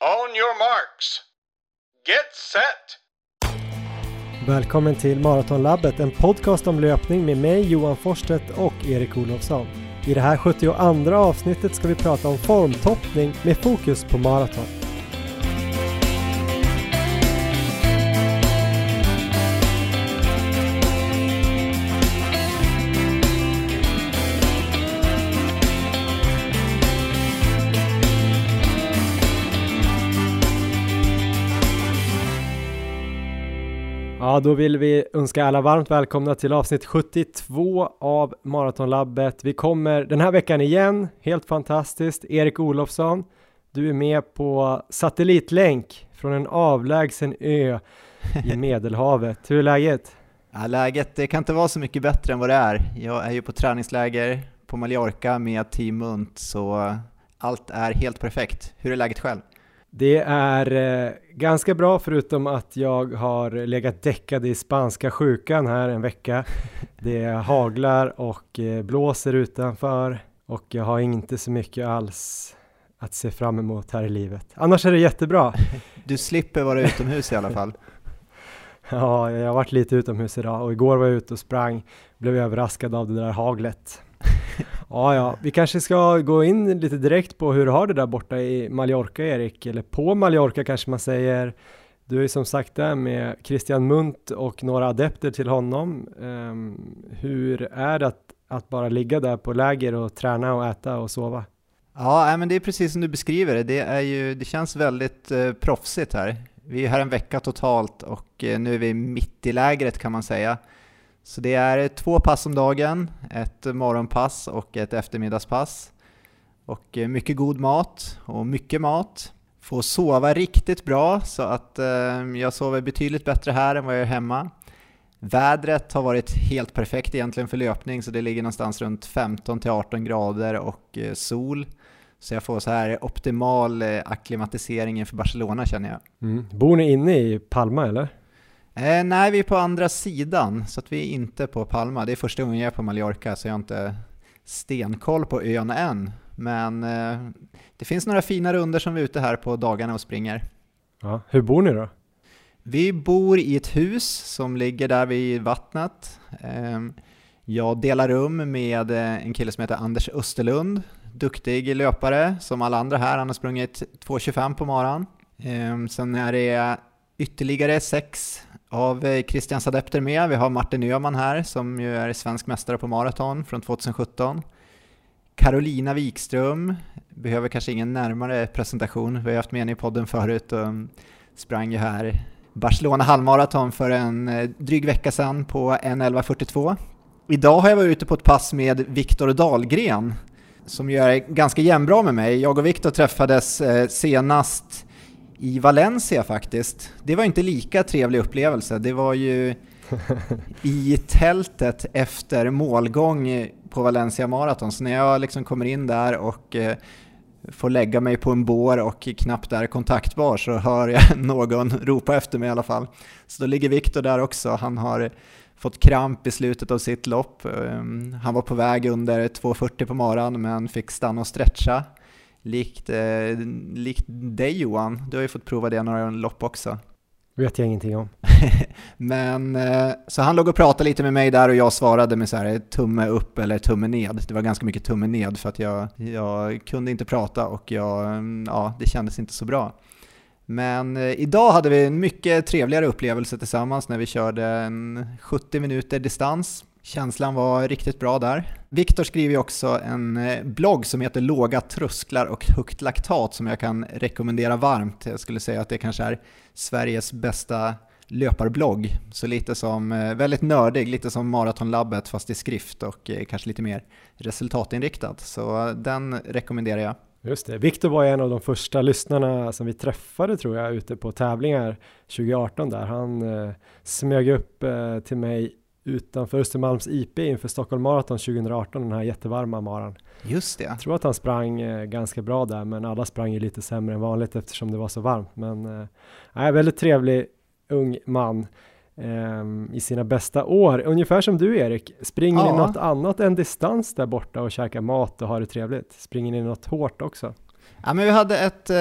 On your marks. Get set! Välkommen till Maratonlabbet, en podcast om löpning med mig Johan Forsstedt och Erik Olofsson. I det här 72 avsnittet ska vi prata om formtoppning med fokus på maraton. Ja, då vill vi önska alla varmt välkomna till avsnitt 72 av Maratonlabbet. Vi kommer den här veckan igen, helt fantastiskt. Erik Olofsson, du är med på satellitlänk från en avlägsen ö i Medelhavet. Hur är läget? Ja, läget det kan inte vara så mycket bättre än vad det är. Jag är ju på träningsläger på Mallorca med Team Munt, så allt är helt perfekt. Hur är läget själv? Det är eh, ganska bra förutom att jag har legat däckad i spanska sjukan här en vecka. Det haglar och eh, blåser utanför och jag har inte så mycket alls att se fram emot här i livet. Annars är det jättebra. Du slipper vara utomhus i alla fall. Ja, jag har varit lite utomhus idag och igår var jag ute och sprang, blev överraskad av det där haglet. Ja, ja, vi kanske ska gå in lite direkt på hur du har det där borta i Mallorca, Erik, eller på Mallorca kanske man säger. Du är ju som sagt där med Christian Munt och några adepter till honom. Um, hur är det att, att, bara ligga där på läger och träna och äta och sova? Ja, men det är precis som du beskriver det. Det, är ju, det känns väldigt eh, proffsigt här. Vi är här en vecka totalt och eh, nu är vi mitt i lägret kan man säga. Så det är två pass om dagen, ett morgonpass och ett eftermiddagspass. Och eh, mycket god mat och mycket mat. Få sova riktigt bra så att eh, jag sover betydligt bättre här än vad jag gör hemma. Vädret har varit helt perfekt egentligen för löpning så det ligger någonstans runt 15-18 grader och eh, sol. Så jag får så här optimal akklimatisering inför Barcelona känner jag. Mm. Bor ni inne i Palma eller? Eh, nej, vi är på andra sidan, så att vi är inte på Palma. Det är första gången jag är på Mallorca, så jag har inte stenkoll på ön än. Men eh, det finns några fina runder som vi är ute här på dagarna och springer. Ja, hur bor ni då? Vi bor i ett hus som ligger där vid vattnet. Eh, jag delar rum med eh, en kille som heter Anders Österlund, duktig löpare som alla andra här. Han har sprungit 2.25 på maran. Eh, sen är det ytterligare sex av eh, Christians adepter med. Vi har Martin Öhman här som ju är svensk mästare på maraton från 2017. Carolina Wikström, behöver kanske ingen närmare presentation. Vi har haft med henne i podden förut och mm, sprang ju här Barcelona halvmaraton för en eh, dryg vecka sedan på 1.11.42. Idag har jag varit ute på ett pass med Viktor Dahlgren som ju är ganska jämnbra med mig. Jag och Viktor träffades eh, senast i Valencia faktiskt. Det var inte lika trevlig upplevelse. Det var ju i tältet efter målgång på Valencia Marathon. Så när jag liksom kommer in där och eh, får lägga mig på en bår och knappt är kontaktbar så hör jag någon ropa efter mig i alla fall. Så då ligger Viktor där också. Han har fått kramp i slutet av sitt lopp. Ehm, han var på väg under 2.40 på maran men fick stanna och stretcha likt, eh, likt dig Johan, du har ju fått prova det några lopp också. vet jag ingenting om. Men eh, så han låg och pratade lite med mig där och jag svarade med så här tumme upp eller tumme ned. Det var ganska mycket tumme ned för att jag, jag kunde inte prata och jag, ja, det kändes inte så bra. Men eh, idag hade vi en mycket trevligare upplevelse tillsammans när vi körde en 70 minuter distans Känslan var riktigt bra där. Viktor skriver ju också en eh, blogg som heter Låga trösklar och högt laktat som jag kan rekommendera varmt. Jag skulle säga att det kanske är Sveriges bästa löparblogg. Så lite som, eh, väldigt nördig, lite som Maratonlabbet fast i skrift och eh, kanske lite mer resultatinriktad. Så den rekommenderar jag. Just det, Viktor var en av de första lyssnarna som vi träffade tror jag ute på tävlingar 2018 där. Han eh, smög upp eh, till mig utanför Östermalms IP inför Stockholm Marathon 2018, den här jättevarma maran. Just det. Jag tror att han sprang eh, ganska bra där, men alla sprang ju lite sämre än vanligt eftersom det var så varmt. Men eh, väldigt trevlig ung man eh, i sina bästa år. Ungefär som du Erik, springer ja. ni något annat än distans där borta och käkar mat och har det trevligt? Springer ni något hårt också? Ja, men vi hade ett eh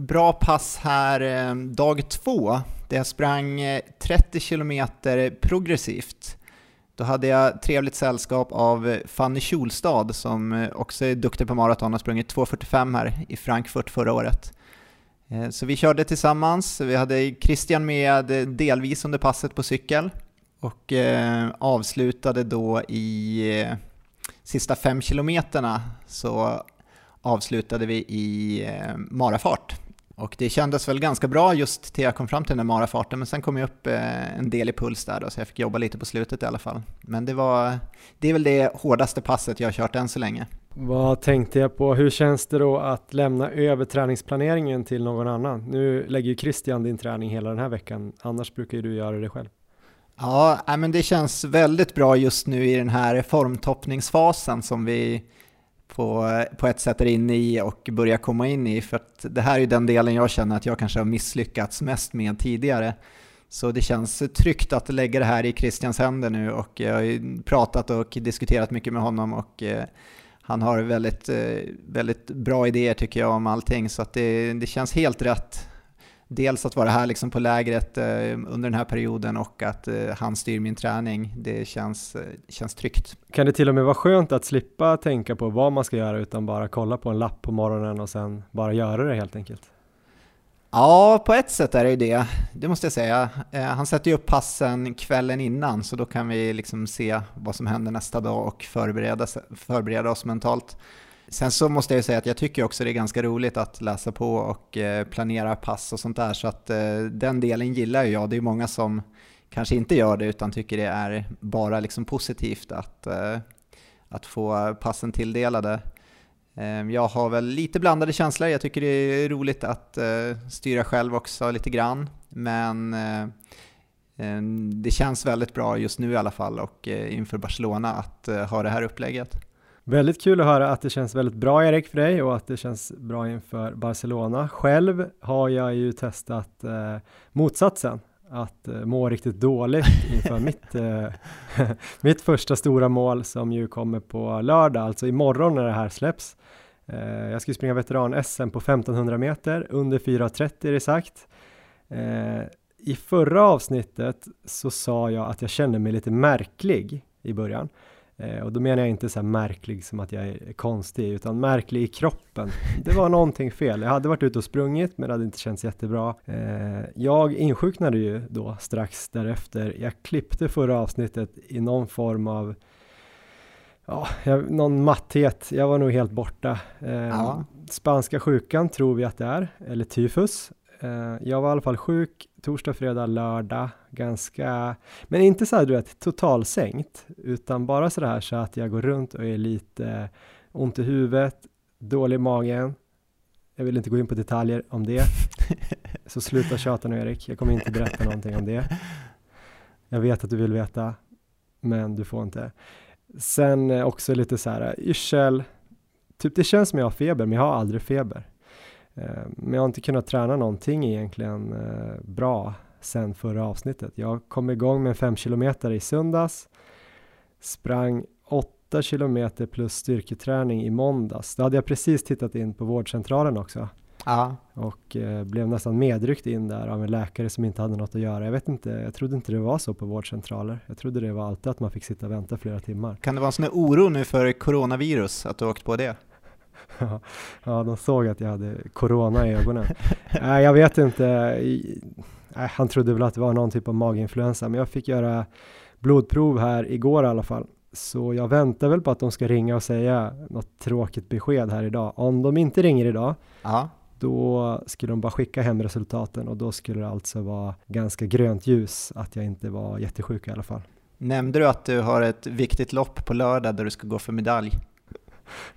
bra pass här eh, dag två, där jag sprang eh, 30 km progressivt. Då hade jag trevligt sällskap av eh, Fanny Kjolstad som också är duktig på maraton, har sprungit 2.45 här i Frankfurt förra året. Så vi körde tillsammans, vi hade Christian med delvis under passet på cykel och avslutade då i sista fem kilometerna så avslutade vi i marafart. Och det kändes väl ganska bra just till jag kom fram till den där marafarten, men sen kom jag upp eh, en del i puls där då, så jag fick jobba lite på slutet i alla fall. Men det var, det är väl det hårdaste passet jag har kört än så länge. Vad tänkte jag på, hur känns det då att lämna över träningsplaneringen till någon annan? Nu lägger ju Christian din träning hela den här veckan, annars brukar ju du göra det själv. Ja, men det känns väldigt bra just nu i den här formtoppningsfasen som vi på, på ett sätt är inne i och börjar komma in i. För att det här är den delen jag känner att jag kanske har misslyckats mest med tidigare. Så det känns tryggt att lägga det här i Christians händer nu och jag har pratat och diskuterat mycket med honom och eh, han har väldigt, eh, väldigt bra idéer tycker jag om allting så att det, det känns helt rätt dels att vara här liksom på lägret eh, under den här perioden och att eh, han styr min träning, det känns, eh, känns tryggt. Kan det till och med vara skönt att slippa tänka på vad man ska göra utan bara kolla på en lapp på morgonen och sen bara göra det helt enkelt? Ja, på ett sätt är det ju det, det måste jag säga. Han sätter ju upp passen kvällen innan så då kan vi liksom se vad som händer nästa dag och förbereda, förbereda oss mentalt. Sen så måste jag säga att jag tycker också det är ganska roligt att läsa på och eh, planera pass och sånt där, så att eh, den delen gillar jag. Det är många som kanske inte gör det utan tycker det är bara liksom positivt att, eh, att få passen tilldelade. Jag har väl lite blandade känslor, jag tycker det är roligt att styra själv också lite grann, men det känns väldigt bra just nu i alla fall och inför Barcelona att ha det här upplägget. Väldigt kul att höra att det känns väldigt bra Erik för dig och att det känns bra inför Barcelona. Själv har jag ju testat eh, motsatsen, att eh, må riktigt dåligt inför mitt, eh, mitt första stora mål som ju kommer på lördag, alltså imorgon när det här släpps. Eh, jag ska springa veteran-SM på 1500 meter, under 4.30 är det sagt. Eh, I förra avsnittet så sa jag att jag kände mig lite märklig i början. Eh, och då menar jag inte så märklig som att jag är konstig, utan märklig i kroppen. Det var någonting fel. Jag hade varit ute och sprungit, men det hade inte känts jättebra. Eh, jag insjuknade ju då strax därefter. Jag klippte förra avsnittet i någon form av Ja, jag, någon matthet. Jag var nog helt borta. Eh, ja. Spanska sjukan tror vi att det är, eller tyfus. Eh, jag var i alla fall sjuk torsdag, fredag, lördag, ganska, men inte så här du vet totalsänkt, utan bara så här så att jag går runt och är lite ont i huvudet, dålig i magen. Jag vill inte gå in på detaljer om det, så sluta tjata nu Erik, jag kommer inte berätta någonting om det. Jag vet att du vill veta, men du får inte. Sen eh, också lite så här eh, yrsel, typ det känns som jag har feber, men jag har aldrig feber. Eh, men jag har inte kunnat träna någonting egentligen eh, bra sen förra avsnittet. Jag kom igång med 5 kilometer i söndags, sprang 8 kilometer plus styrketräning i måndags. Då hade jag precis tittat in på vårdcentralen också. Ja. Och eh, blev nästan medryckt in där av en läkare som inte hade något att göra. Jag vet inte, jag trodde inte det var så på vårdcentraler. Jag trodde det var alltid att man fick sitta och vänta flera timmar. Kan det vara en sån här oro nu för coronavirus, att du åkt på det? ja, de såg att jag hade corona i ögonen. Nej, jag vet inte. Nej, han trodde väl att det var någon typ av maginfluensa, men jag fick göra blodprov här igår i alla fall. Så jag väntar väl på att de ska ringa och säga något tråkigt besked här idag. Om de inte ringer idag, Aha. då skulle de bara skicka hem resultaten och då skulle det alltså vara ganska grönt ljus att jag inte var jättesjuk i alla fall. Nämnde du att du har ett viktigt lopp på lördag där du ska gå för medalj?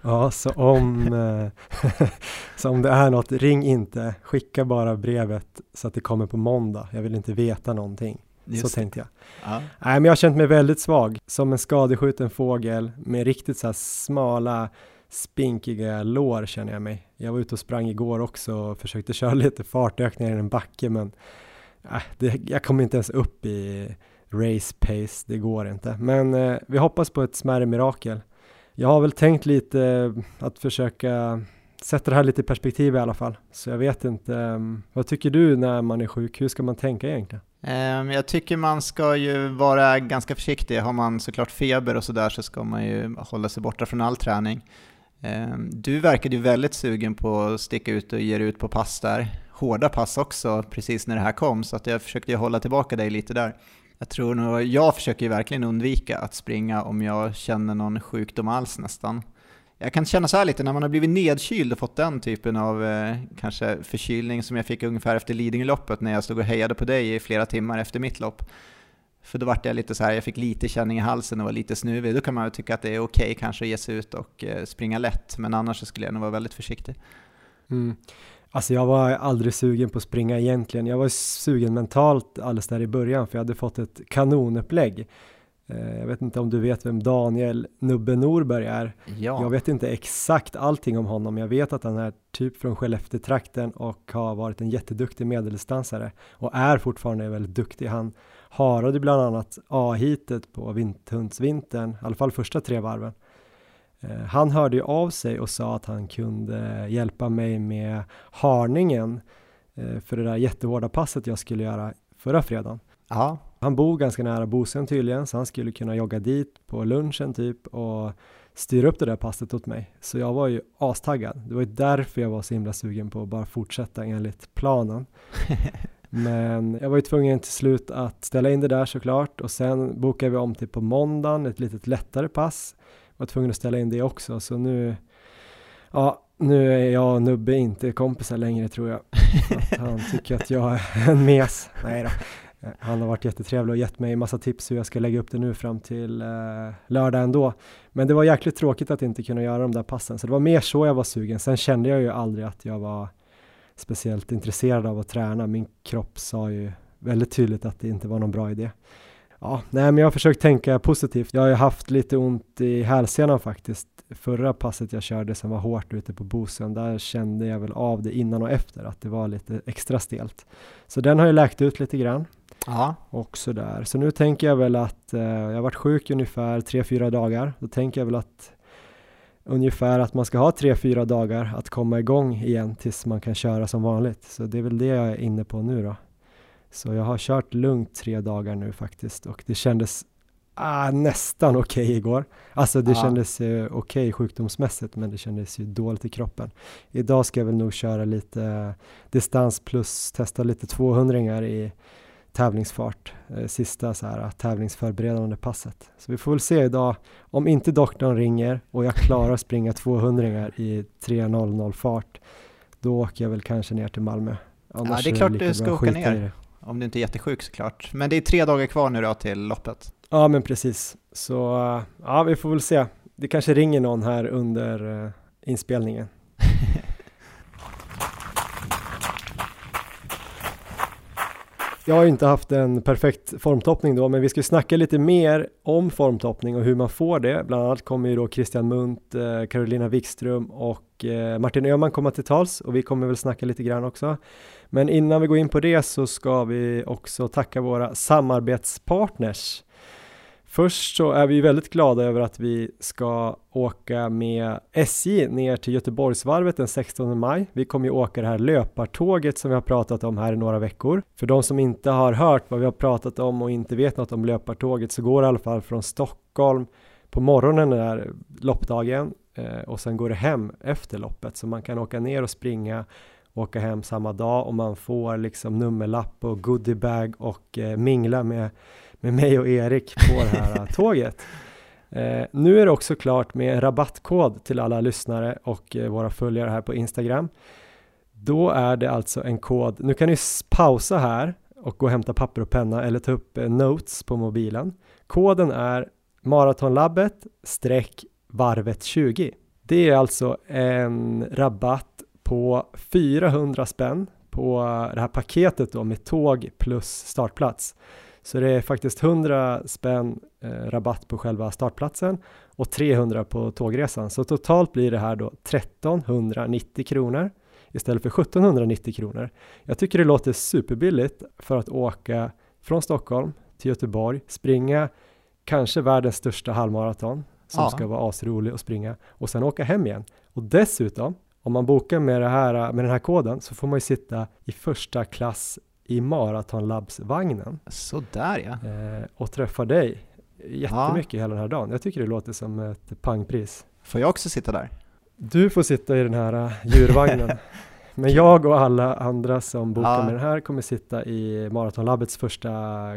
Ja, så om, eh, så om det är något, ring inte, skicka bara brevet så att det kommer på måndag. Jag vill inte veta någonting. Just så tänkte jag. Ja. Nej, men jag har känt mig väldigt svag, som en skadeskjuten fågel med riktigt så här smala, spinkiga lår känner jag mig. Jag var ute och sprang igår också och försökte köra lite fartökningar i en backe, men äh, det, jag kom inte ens upp i race pace, det går inte. Men eh, vi hoppas på ett smärre mirakel. Jag har väl tänkt lite eh, att försöka sätta det här lite i perspektiv i alla fall. Så jag vet inte, ehm, vad tycker du när man är sjuk? Hur ska man tänka egentligen? Ehm, jag tycker man ska ju vara ganska försiktig. Har man såklart feber och sådär så ska man ju hålla sig borta från all träning. Ehm, du verkade ju väldigt sugen på att sticka ut och ge dig ut på pass där. Hårda pass också precis när det här kom, så att jag försökte ju hålla tillbaka dig lite där. Jag tror nog, jag försöker ju verkligen undvika att springa om jag känner någon sjukdom alls nästan. Jag kan känna så här lite när man har blivit nedkyld och fått den typen av eh, kanske förkylning som jag fick ungefär efter Lidingöloppet när jag stod och hejade på dig i flera timmar efter mitt lopp. För då vart jag lite så här, jag fick lite känning i halsen och var lite snuvig. Då kan man ju tycka att det är okej okay, kanske att ge sig ut och eh, springa lätt, men annars så skulle jag nog vara väldigt försiktig. Mm. Alltså jag var aldrig sugen på att springa egentligen. Jag var sugen mentalt alldeles där i början för jag hade fått ett kanonupplägg Eh, jag vet inte om du vet vem Daniel Nubbe Norberg är. Ja. Jag vet inte exakt allting om honom. Jag vet att han är typ från Skellefteå-trakten och har varit en jätteduktig medeldistansare och är fortfarande väldigt duktig. Han harade bland annat A-hitet på Vinthundsvintern, i alla fall första tre varven. Eh, han hörde ju av sig och sa att han kunde hjälpa mig med harningen eh, för det där jättehårda passet jag skulle göra förra fredagen. Ja. Han bor ganska nära Bosön tydligen, så han skulle kunna jogga dit på lunchen typ och styra upp det där passet åt mig. Så jag var ju astaggad. Det var ju därför jag var så himla sugen på att bara fortsätta enligt planen. Men jag var ju tvungen till slut att ställa in det där såklart och sen bokade vi om till på måndagen, ett litet lättare pass. Jag var tvungen att ställa in det också, så nu, ja, nu är jag och Nubbe inte kompisar längre tror jag. han tycker att jag är en mes. Nej då. Han har varit jättetrevlig och gett mig massa tips hur jag ska lägga upp det nu fram till eh, lördag ändå. Men det var jäkligt tråkigt att inte kunna göra de där passen, så det var mer så jag var sugen. Sen kände jag ju aldrig att jag var speciellt intresserad av att träna. Min kropp sa ju väldigt tydligt att det inte var någon bra idé. Ja, nej, men jag har försökt tänka positivt. Jag har ju haft lite ont i hälsenan faktiskt. Förra passet jag körde som var hårt ute på Bosön, där kände jag väl av det innan och efter, att det var lite extra stelt. Så den har ju läkt ut lite grann. Ja. Och sådär. Så nu tänker jag väl att eh, jag har varit sjuk ungefär 3-4 dagar. Då tänker jag väl att ungefär att man ska ha 3-4 dagar att komma igång igen tills man kan köra som vanligt. Så det är väl det jag är inne på nu då. Så jag har kört lugnt tre dagar nu faktiskt och det kändes ah, nästan okej okay igår. Alltså det ja. kändes eh, okej okay sjukdomsmässigt men det kändes ju dåligt i kroppen. Idag ska jag väl nog köra lite distans plus testa lite 200 i tävlingsfart, eh, sista så här, tävlingsförberedande passet. Så vi får väl se idag, om inte doktorn ringer och jag klarar att springa 200 i 3.00 fart, då åker jag väl kanske ner till Malmö. Annars ja, det är klart är du ska åka ner, om du inte är jättesjuk såklart. Men det är tre dagar kvar nu då till loppet. Ja, men precis. Så ja, vi får väl se. Det kanske ringer någon här under uh, inspelningen. Jag har inte haft en perfekt formtoppning då, men vi ska snacka lite mer om formtoppning och hur man får det. Bland annat kommer ju då Christian Munt, eh, Carolina Wikström och eh, Martin Öhman komma till tals och vi kommer väl snacka lite grann också. Men innan vi går in på det så ska vi också tacka våra samarbetspartners Först så är vi väldigt glada över att vi ska åka med SJ ner till Göteborgsvarvet den 16 maj. Vi kommer ju åka det här löpartåget som vi har pratat om här i några veckor. För de som inte har hört vad vi har pratat om och inte vet något om löpartåget så går det i alla fall från Stockholm på morgonen den där loppdagen eh, och sen går det hem efter loppet så man kan åka ner och springa åka hem samma dag och man får liksom nummerlapp och goodiebag och eh, mingla med med mig och Erik på det här tåget. Eh, nu är det också klart med en rabattkod till alla lyssnare och eh, våra följare här på Instagram. Då är det alltså en kod, nu kan ni pausa här och gå och hämta papper och penna eller ta upp eh, notes på mobilen. Koden är maratonlabbet varvet 20. Det är alltså en rabatt på 400 spänn på det här paketet då med tåg plus startplats. Så det är faktiskt 100 spänn eh, rabatt på själva startplatsen och 300 på tågresan. Så totalt blir det här då 1390 kronor istället för 1790 kronor. Jag tycker det låter superbilligt för att åka från Stockholm till Göteborg, springa kanske världens största halvmaraton som ja. ska vara asrolig att springa och sen åka hem igen. Och dessutom om man bokar med, det här, med den här koden så får man ju sitta i första klass i Maratonlabs-vagnen. Sådär ja. Eh, och träffa dig jättemycket ja. hela den här dagen. Jag tycker det låter som ett pangpris. Får jag också sitta där? Du får sitta i den här uh, djurvagnen. Men jag och alla andra som bokar ja. med den här kommer sitta i Maratonlabbets första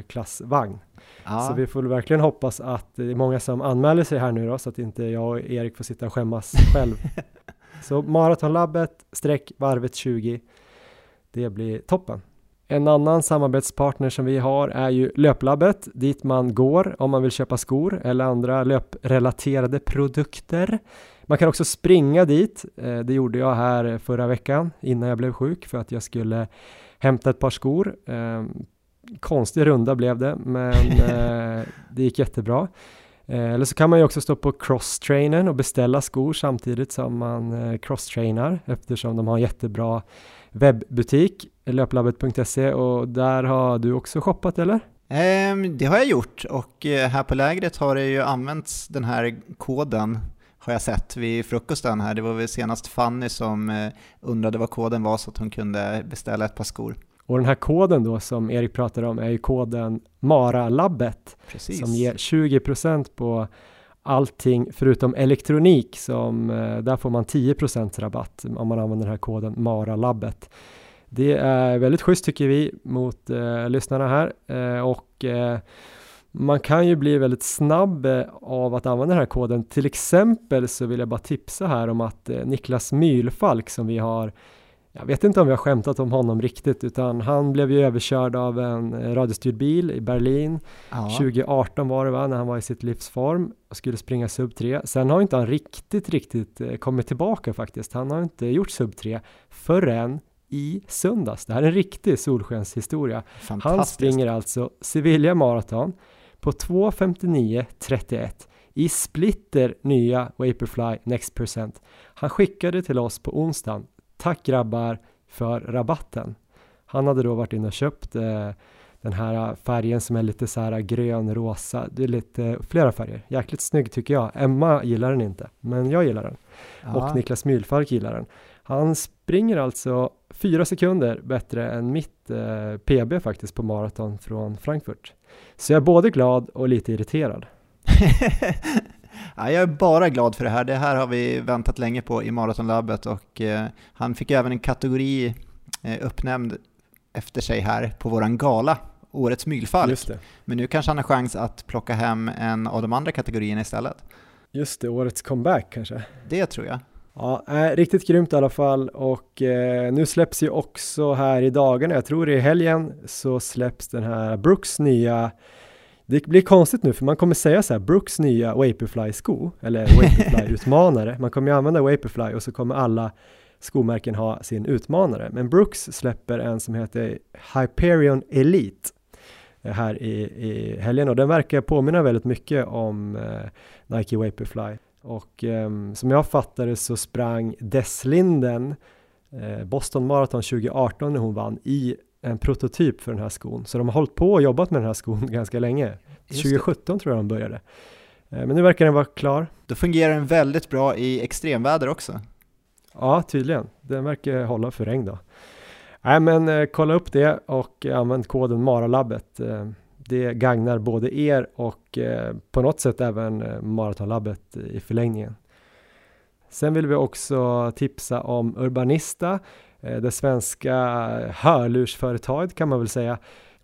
klassvagn. Ja. Så vi får verkligen hoppas att det är många som anmäler sig här nu då, så att inte jag och Erik får sitta och skämmas själv. så Maratonlabbet streck varvet 20. Det blir toppen. En annan samarbetspartner som vi har är ju Löplabbet dit man går om man vill köpa skor eller andra löprelaterade produkter. Man kan också springa dit. Eh, det gjorde jag här förra veckan innan jag blev sjuk för att jag skulle hämta ett par skor. Ehm, konstig runda blev det, men eh, det gick jättebra. Eh, eller så kan man ju också stå på crosstrainern och beställa skor samtidigt som man eh, crosstrainar eftersom de har en jättebra webbutik, löplabbet.se och där har du också shoppat eller? Ehm, det har jag gjort och eh, här på lägret har det ju använts den här koden har jag sett vid frukosten här. Det var väl senast Fanny som undrade vad koden var så att hon kunde beställa ett par skor. Och den här koden då som Erik pratade om är ju koden MARA-labbet som ger 20% på allting förutom elektronik som eh, där får man 10% rabatt om man använder den här koden MARA-labbet. Det är väldigt schysst tycker vi mot eh, lyssnarna här eh, och eh, man kan ju bli väldigt snabb eh, av att använda den här koden. Till exempel så vill jag bara tipsa här om att eh, Niklas Mylfalk som vi har jag vet inte om vi har skämtat om honom riktigt utan han blev ju överkörd av en eh, radiostyrd bil i Berlin ja. 2018 var det va, när han var i sitt livsform och skulle springa sub 3. Sen har inte han riktigt, riktigt kommit tillbaka faktiskt. Han har inte gjort sub 3 förrän i söndags. Det här är en riktig solskenshistoria. Han springer alltså Sevilla Marathon på 2.59.31 i splitter nya Vaporfly Next Percent. Han skickade till oss på onsdagen. Tack grabbar för rabatten. Han hade då varit inne och köpt eh, den här färgen som är lite så här grön, rosa. Det är lite flera färger. Jäkligt snygg tycker jag. Emma gillar den inte, men jag gillar den. Ja. Och Niklas Mylfark gillar den. Han springer alltså fyra sekunder bättre än mitt eh, PB faktiskt på maraton från Frankfurt. Så jag är både glad och lite irriterad. ja, jag är bara glad för det här. Det här har vi väntat länge på i Maratonlabbet och eh, han fick även en kategori eh, uppnämnd efter sig här på våran gala, Årets Mylfalk. Men nu kanske han har chans att plocka hem en av de andra kategorierna istället. Just det, Årets Comeback kanske? Det tror jag. Ja, äh, riktigt grymt i alla fall och eh, nu släpps ju också här i dagarna, jag tror det är helgen, så släpps den här Brooks nya det blir konstigt nu för man kommer säga så här Brooks nya Vaporfly-sko eller Vaporfly-utmanare. Man kommer ju använda Vaporfly och så kommer alla skomärken ha sin utmanare. Men Brooks släpper en som heter Hyperion Elite eh, här i, i helgen och den verkar påminna väldigt mycket om eh, Nike Vaporfly. Och eh, som jag fattade så sprang Deslinden eh, Boston Marathon 2018 när hon vann i en prototyp för den här skon. Så de har hållit på och jobbat med den här skon ganska länge. 2017 tror jag de började. Eh, men nu verkar den vara klar. Då fungerar den väldigt bra i extremväder också. Ja, tydligen. Den verkar hålla för regn då. Nej, men eh, kolla upp det och använd koden MARALABBET. Eh, det gagnar både er och eh, på något sätt även eh, Maratonlabbet i förlängningen. Sen vill vi också tipsa om Urbanista, eh, det svenska hörlursföretaget kan man väl säga.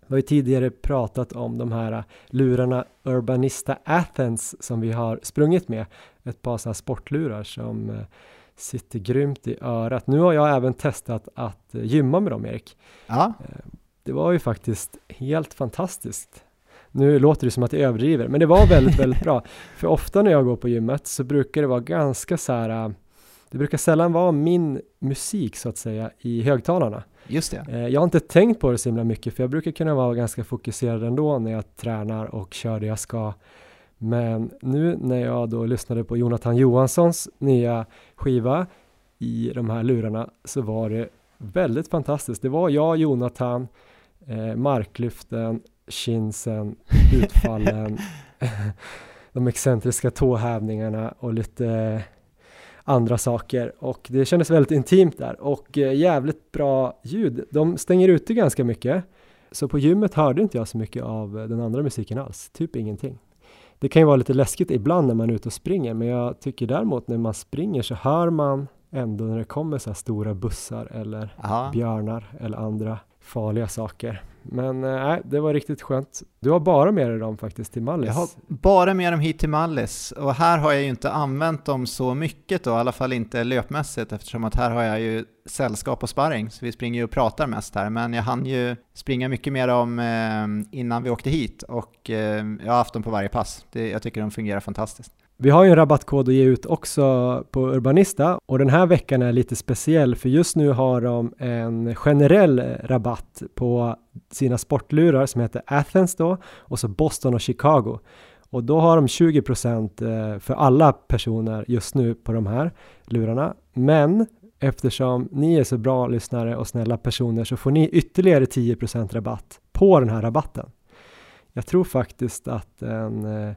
Vi har ju tidigare pratat om de här lurarna Urbanista Athens som vi har sprungit med. Ett par sådana sportlurar som eh, sitter grymt i örat. Nu har jag även testat att eh, gymma med dem Erik. Ja. Eh, det var ju faktiskt helt fantastiskt. Nu låter det som att jag överdriver, men det var väldigt, väldigt bra. För ofta när jag går på gymmet så brukar det vara ganska så här, det brukar sällan vara min musik så att säga i högtalarna. Just det. Eh, jag har inte tänkt på det så himla mycket, för jag brukar kunna vara ganska fokuserad ändå när jag tränar och kör det jag ska. Men nu när jag då lyssnade på Jonathan Johanssons nya skiva i de här lurarna så var det väldigt fantastiskt. Det var jag, Jonathan, eh, marklyften, kinsen, utfallen, de excentriska tåhävningarna och lite andra saker och det kändes väldigt intimt där och eh, jävligt bra ljud. De stänger ute ganska mycket så på gymmet hörde inte jag så mycket av den andra musiken alls, typ ingenting. Det kan ju vara lite läskigt ibland när man är ute och springer men jag tycker däremot när man springer så hör man ändå när det kommer så här stora bussar eller Aha. björnar eller andra farliga saker. Men eh, nej, det var riktigt skönt. Du har bara med dig dem faktiskt till Mallis. Jag har bara med dem hit till Mallis och här har jag ju inte använt dem så mycket då, i alla fall inte löpmässigt eftersom att här har jag ju sällskap och sparring så vi springer ju och pratar mest här men jag hann ju springa mycket med dem eh, innan vi åkte hit och eh, jag har haft dem på varje pass. Jag tycker de fungerar fantastiskt. Vi har ju en rabattkod att ge ut också på Urbanista och den här veckan är lite speciell för just nu har de en generell rabatt på sina sportlurar som heter Athens då och så Boston och Chicago. Och då har de 20% eh, för alla personer just nu på de här lurarna. Men eftersom ni är så bra lyssnare och snälla personer så får ni ytterligare 10% rabatt på den här rabatten. Jag tror faktiskt att den eh,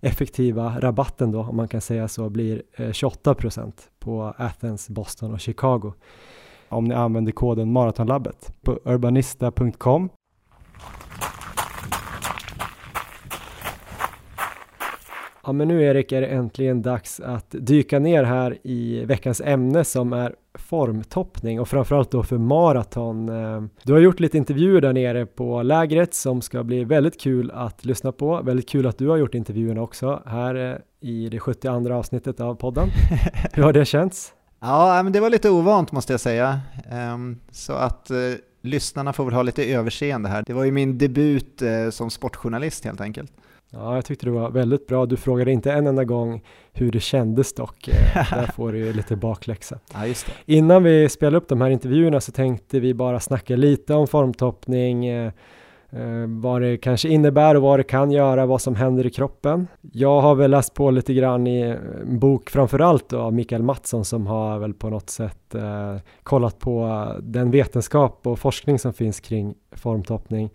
effektiva rabatten då, om man kan säga så, blir eh, 28 procent på Athens, Boston och Chicago. Om ni använder koden Maratonlabbet på urbanista.com Ja men nu Erik är det äntligen dags att dyka ner här i veckans ämne som är formtoppning och framförallt då för maraton. Eh, du har gjort lite intervjuer där nere på lägret som ska bli väldigt kul att lyssna på. Väldigt kul att du har gjort intervjuerna också här eh, i det 72 avsnittet av podden. Hur har det känts? Ja, men det var lite ovant måste jag säga. Ehm, så att eh, lyssnarna får väl ha lite överseende här. Det var ju min debut som sportjournalist helt enkelt. Ja, jag tyckte det var väldigt bra. Du frågade inte en enda gång hur det kändes dock. Eh, där får du ju lite bakläxa. Ja, just det. Innan vi spelade upp de här intervjuerna så tänkte vi bara snacka lite om formtoppning, eh, eh, vad det kanske innebär och vad det kan göra, vad som händer i kroppen. Jag har väl läst på lite grann i en bok framförallt av Mikael Mattsson som har väl på något sätt kollat på den vetenskap och forskning som finns kring formtoppning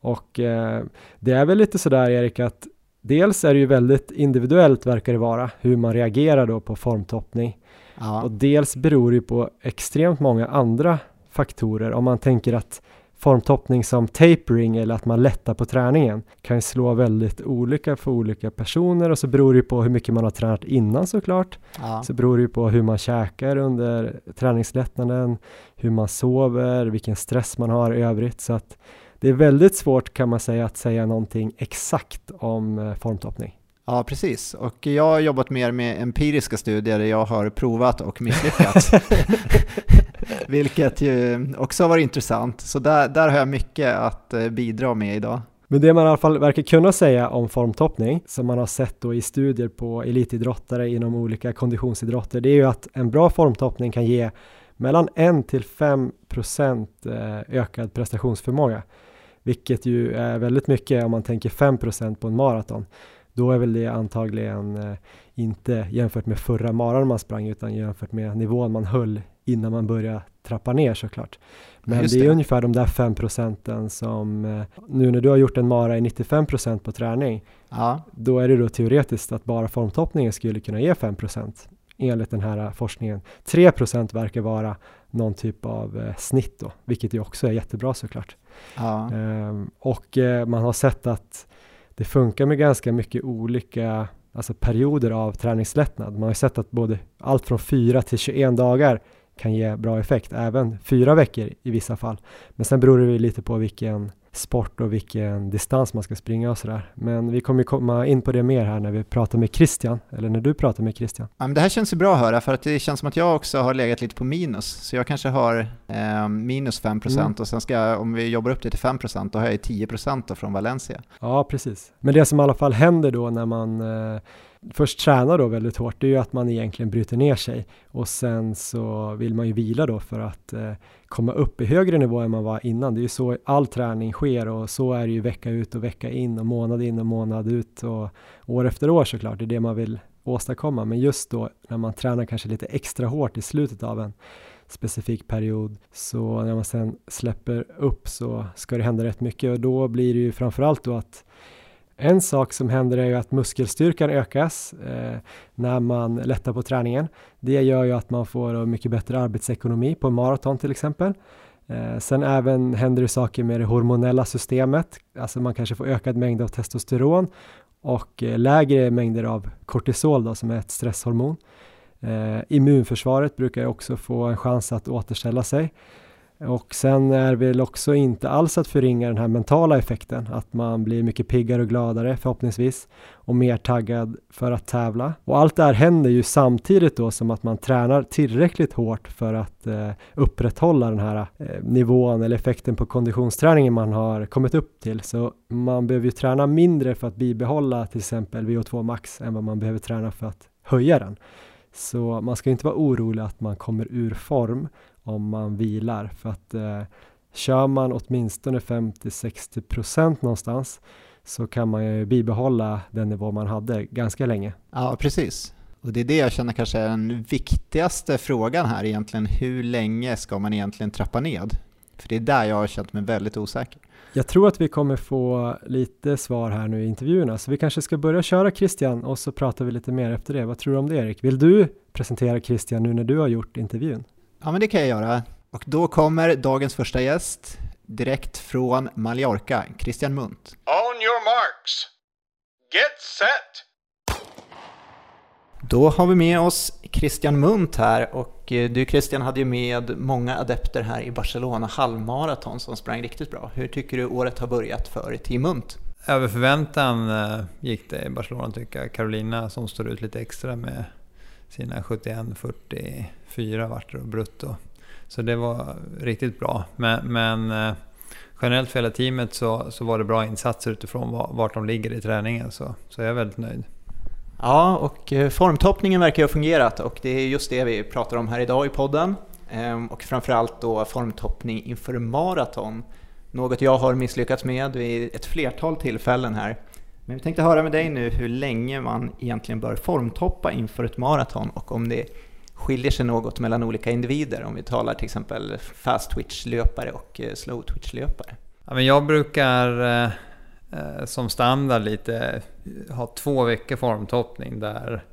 och eh, det är väl lite sådär Erik att dels är det ju väldigt individuellt verkar det vara hur man reagerar då på formtoppning. Ja. Och dels beror det på extremt många andra faktorer. Om man tänker att formtoppning som tapering eller att man lättar på träningen kan ju slå väldigt olika för olika personer och så beror det på hur mycket man har tränat innan såklart. Ja. Så beror det på hur man käkar under träningslättnaden, hur man sover, vilken stress man har i övrigt. Så att det är väldigt svårt kan man säga att säga någonting exakt om eh, formtoppning. Ja, precis. Och jag har jobbat mer med empiriska studier där jag har provat och misslyckats. Vilket ju också har varit intressant. Så där, där har jag mycket att eh, bidra med idag. Men det man i alla fall verkar kunna säga om formtoppning, som man har sett då i studier på elitidrottare inom olika konditionsidrotter, det är ju att en bra formtoppning kan ge mellan 1 till 5 procent eh, ökad prestationsförmåga vilket ju är väldigt mycket om man tänker 5% på en maraton. Då är väl det antagligen eh, inte jämfört med förra maran man sprang utan jämfört med nivån man höll innan man började trappa ner såklart. Men det. det. är ungefär de där 5 procenten som eh, nu när du har gjort en mara i 95 procent på träning, ja. då är det då teoretiskt att bara formtoppningen skulle kunna ge 5 procent enligt den här forskningen. 3 procent verkar vara någon typ av eh, snitt då, vilket ju också är jättebra såklart. Ja. Ehm, och eh, man har sett att det funkar med ganska mycket olika alltså perioder av träningslättnad. Man har sett att både allt från 4 till 21 dagar kan ge bra effekt, även fyra veckor i vissa fall. Men sen beror det lite på vilken sport och vilken distans man ska springa och sådär. Men vi kommer komma in på det mer här när vi pratar med Christian, eller när du pratar med Christian. Ja, men det här känns ju bra att höra, för att det känns som att jag också har legat lite på minus. Så jag kanske har eh, minus 5% mm. och sen ska jag, om vi jobbar upp det till 5% då har jag 10% från Valencia. Ja, precis. Men det som i alla fall händer då när man eh, först tränar då väldigt hårt, det är ju att man egentligen bryter ner sig och sen så vill man ju vila då för att eh, komma upp i högre nivå än man var innan. Det är ju så all träning sker och så är det ju vecka ut och vecka in och månad in och månad ut och år efter år såklart. Det är det man vill åstadkomma. Men just då när man tränar kanske lite extra hårt i slutet av en specifik period så när man sen släpper upp så ska det hända rätt mycket och då blir det ju framförallt då att en sak som händer är ju att muskelstyrkan ökas eh, när man lättar på träningen. Det gör ju att man får mycket bättre arbetsekonomi på maraton till exempel. Eh, sen även händer det saker med det hormonella systemet, alltså man kanske får ökad mängd av testosteron och eh, lägre mängder av kortisol då, som är ett stresshormon. Eh, immunförsvaret brukar också få en chans att återställa sig. Och sen är väl också inte alls att förringa den här mentala effekten, att man blir mycket piggare och gladare förhoppningsvis och mer taggad för att tävla. Och allt det här händer ju samtidigt då som att man tränar tillräckligt hårt för att eh, upprätthålla den här eh, nivån eller effekten på konditionsträningen man har kommit upp till. Så man behöver ju träna mindre för att bibehålla till exempel VO2 max än vad man behöver träna för att höja den. Så man ska inte vara orolig att man kommer ur form om man vilar för att eh, kör man åtminstone 50-60% någonstans så kan man ju bibehålla den nivå man hade ganska länge. Ja, precis. Och det är det jag känner kanske är den viktigaste frågan här egentligen. Hur länge ska man egentligen trappa ned? För det är där jag har känt mig väldigt osäker. Jag tror att vi kommer få lite svar här nu i intervjuerna, så vi kanske ska börja köra Christian och så pratar vi lite mer efter det. Vad tror du om det Erik? Vill du presentera Christian nu när du har gjort intervjun? Ja, men det kan jag göra. Och då kommer dagens första gäst direkt från Mallorca, Christian Munt. On your marks. Get set. Då har vi med oss Christian Munt här och eh, du Christian hade ju med många adepter här i Barcelona halvmaraton som sprang riktigt bra. Hur tycker du året har börjat för Team Munt? Över förväntan eh, gick det i Barcelona tycker jag. Carolina som står ut lite extra med sina Fyra vart det brutto. Så det var riktigt bra. Men, men eh, generellt för hela teamet så, så var det bra insatser utifrån vart de ligger i träningen. Så, så jag är väldigt nöjd. Ja, och eh, formtoppningen verkar ha fungerat och det är just det vi pratar om här idag i podden. Ehm, och framförallt då formtoppning inför maraton. Något jag har misslyckats med vid ett flertal tillfällen här. Men vi tänkte höra med dig nu hur länge man egentligen bör formtoppa inför ett maraton och om det skiljer sig något mellan olika individer om vi talar till exempel fast twitch-löpare och eh, slow twitch-löpare. Ja, men jag brukar eh, eh som standard lite eh, ha två veckor formtoppning där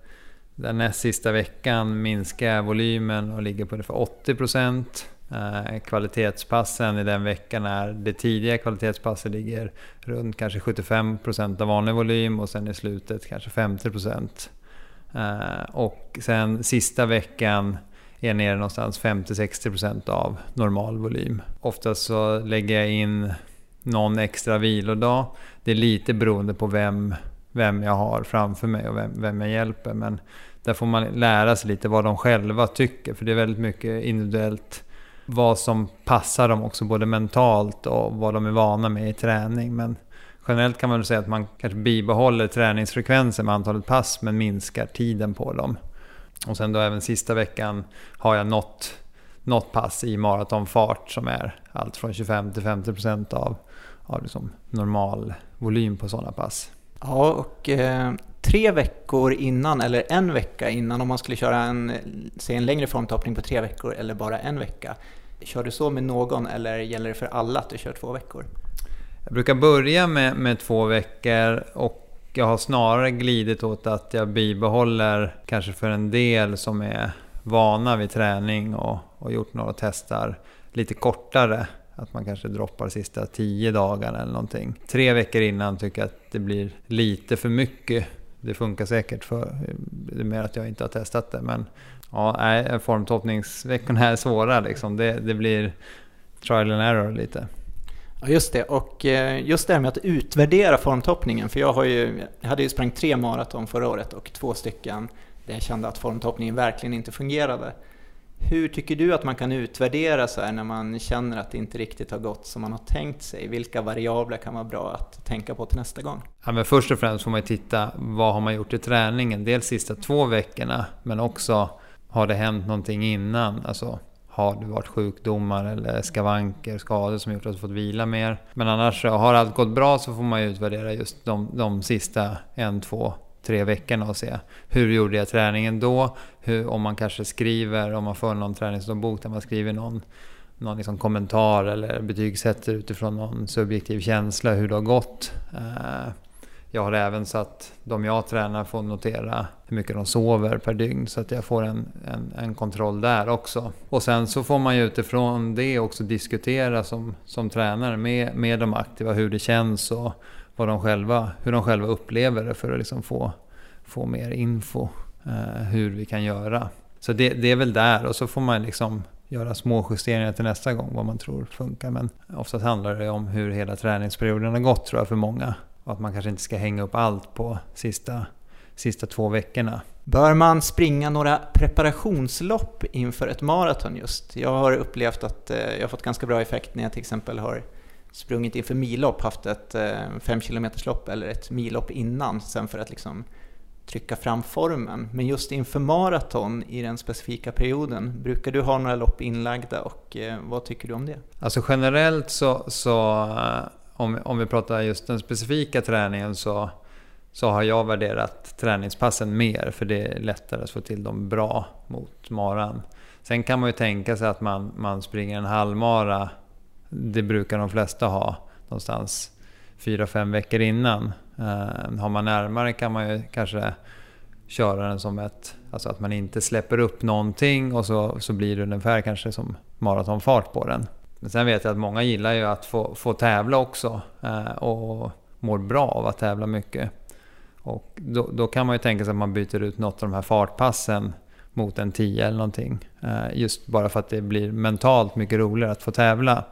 den näst sista veckan minskar jag volymen och ligger på ungefär 80 procent. Eh, kvalitetspassen i den veckan är det tidiga kvalitetspasset ligger runt kanske 75 procent av vanlig volym och sen i slutet kanske 50 procent. Eh, och sen sista veckan är nere någonstans 50-60% av normal volym. Oftast så lägger jag in någon extra vilodag. Det är lite beroende på vem, vem jag har framför mig och vem, vem jag hjälper. Men där får man lära sig lite vad de själva tycker. För det är väldigt mycket individuellt vad som passar dem också både mentalt och vad de är vana med i träning. Men generellt kan man väl säga att man kanske bibehåller träningsfrekvensen med antalet pass men minskar tiden på dem. Och sen då även sista veckan har jag nått något pass i maratonfart som är allt från 25 till 50 procent av, av liksom normal volym på sådana pass. Ja, och eh, tre veckor innan, eller en vecka innan, om man skulle köra en, se en längre formtoppning på tre veckor eller bara en vecka. Kör du så med någon eller gäller det för alla att du kör två veckor? Jag brukar börja med, med två veckor och jag har snarare glidit åt att jag bibehåller kanske för en del som är vana vid träning och, och gjort några testar lite kortare. Att man kanske droppar sista tio dagarna eller någonting. Tre veckor innan tycker jag att det blir lite för mycket. Det funkar säkert för det är mer att jag inte har testat det. Men ja, formtoppningsveckorna är svåra liksom. Det, det blir trial and error lite. Ja, just det. Och eh, just det här med att utvärdera formtoppningen. För jag, har ju, jag hade ju sprang tre maraton förra året och två stycken där jag kände att formtoppningen verkligen inte fungerade. Hur tycker du att man kan utvärdera så här när man känner att det inte riktigt har gått som man har tänkt sig? Vilka variabler kan vara bra att tänka på till nästa gång? Ja, men först och främst får man titta vad har man gjort i träningen. Dels sista två veckorna men också har det hänt någonting innan? Alltså har det varit sjukdomar eller skavanker, skador som gjort att du fått vila mer. Men annars, har allt gått bra så får man ju utvärdera just de, de sista en, två, tre veckorna och se hur gjorde jag träningen då? Hur, om man kanske skriver, om man får någon träningsdagbok där man skriver någon, någon liksom kommentar eller betygsätter utifrån någon subjektiv känsla hur det har gått. Eh, jag har även satt de jag tränar får notera hur mycket de sover per dygn så att jag får en, en, en, kontroll där också. Och sen så får man ju utifrån det också diskutera som, som tränare med, med de aktiva hur det känns och vad de själva, hur de själva upplever det för att liksom få, få mer info eh, hur vi kan göra. Så det, det är väl där och så får man liksom göra små justeringar till nästa gång vad man tror funkar. Men oftast handlar det om hur hela träningsperioden har gått tror jag för många. Och att man kanske inte ska hänga upp allt på sista, sista två veckorna. Bör man springa några preparationslopp inför ett maraton just? Jag har upplevt att eh, jag har fått ganska bra effekt när jag till exempel har sprungit inför millopp, haft ett 5 eh, km lopp eller ett millopp innan sen för att liksom trycka fram formen. Men just inför maraton i den specifika perioden, brukar du ha några lopp inlagda och eh, vad tycker du om det? Alltså generellt så, så om, om vi pratar just den specifika träningen så, så har jag värderat träningspassen mer för det är lättare att få till dem bra mot maran. Sen kan man ju tänka sig att man, man springer en halvmara, det brukar de flesta ha någonstans 4-5 veckor innan. Uh, har man närmare kan man ju kanske köra den som ett... Alltså att man inte släpper upp någonting och så, så blir det ungefär kanske som maratonfart på den. Men sen vet jag att många gillar ju att få, få tävla också eh, och mår bra av att tävla mycket. Och då, då, kan man ju tänka sig att man byter ut något av de här fartpassen mot en 10 eller någonting. Eh, just bara för att det blir mentalt mycket roligare att få tävla.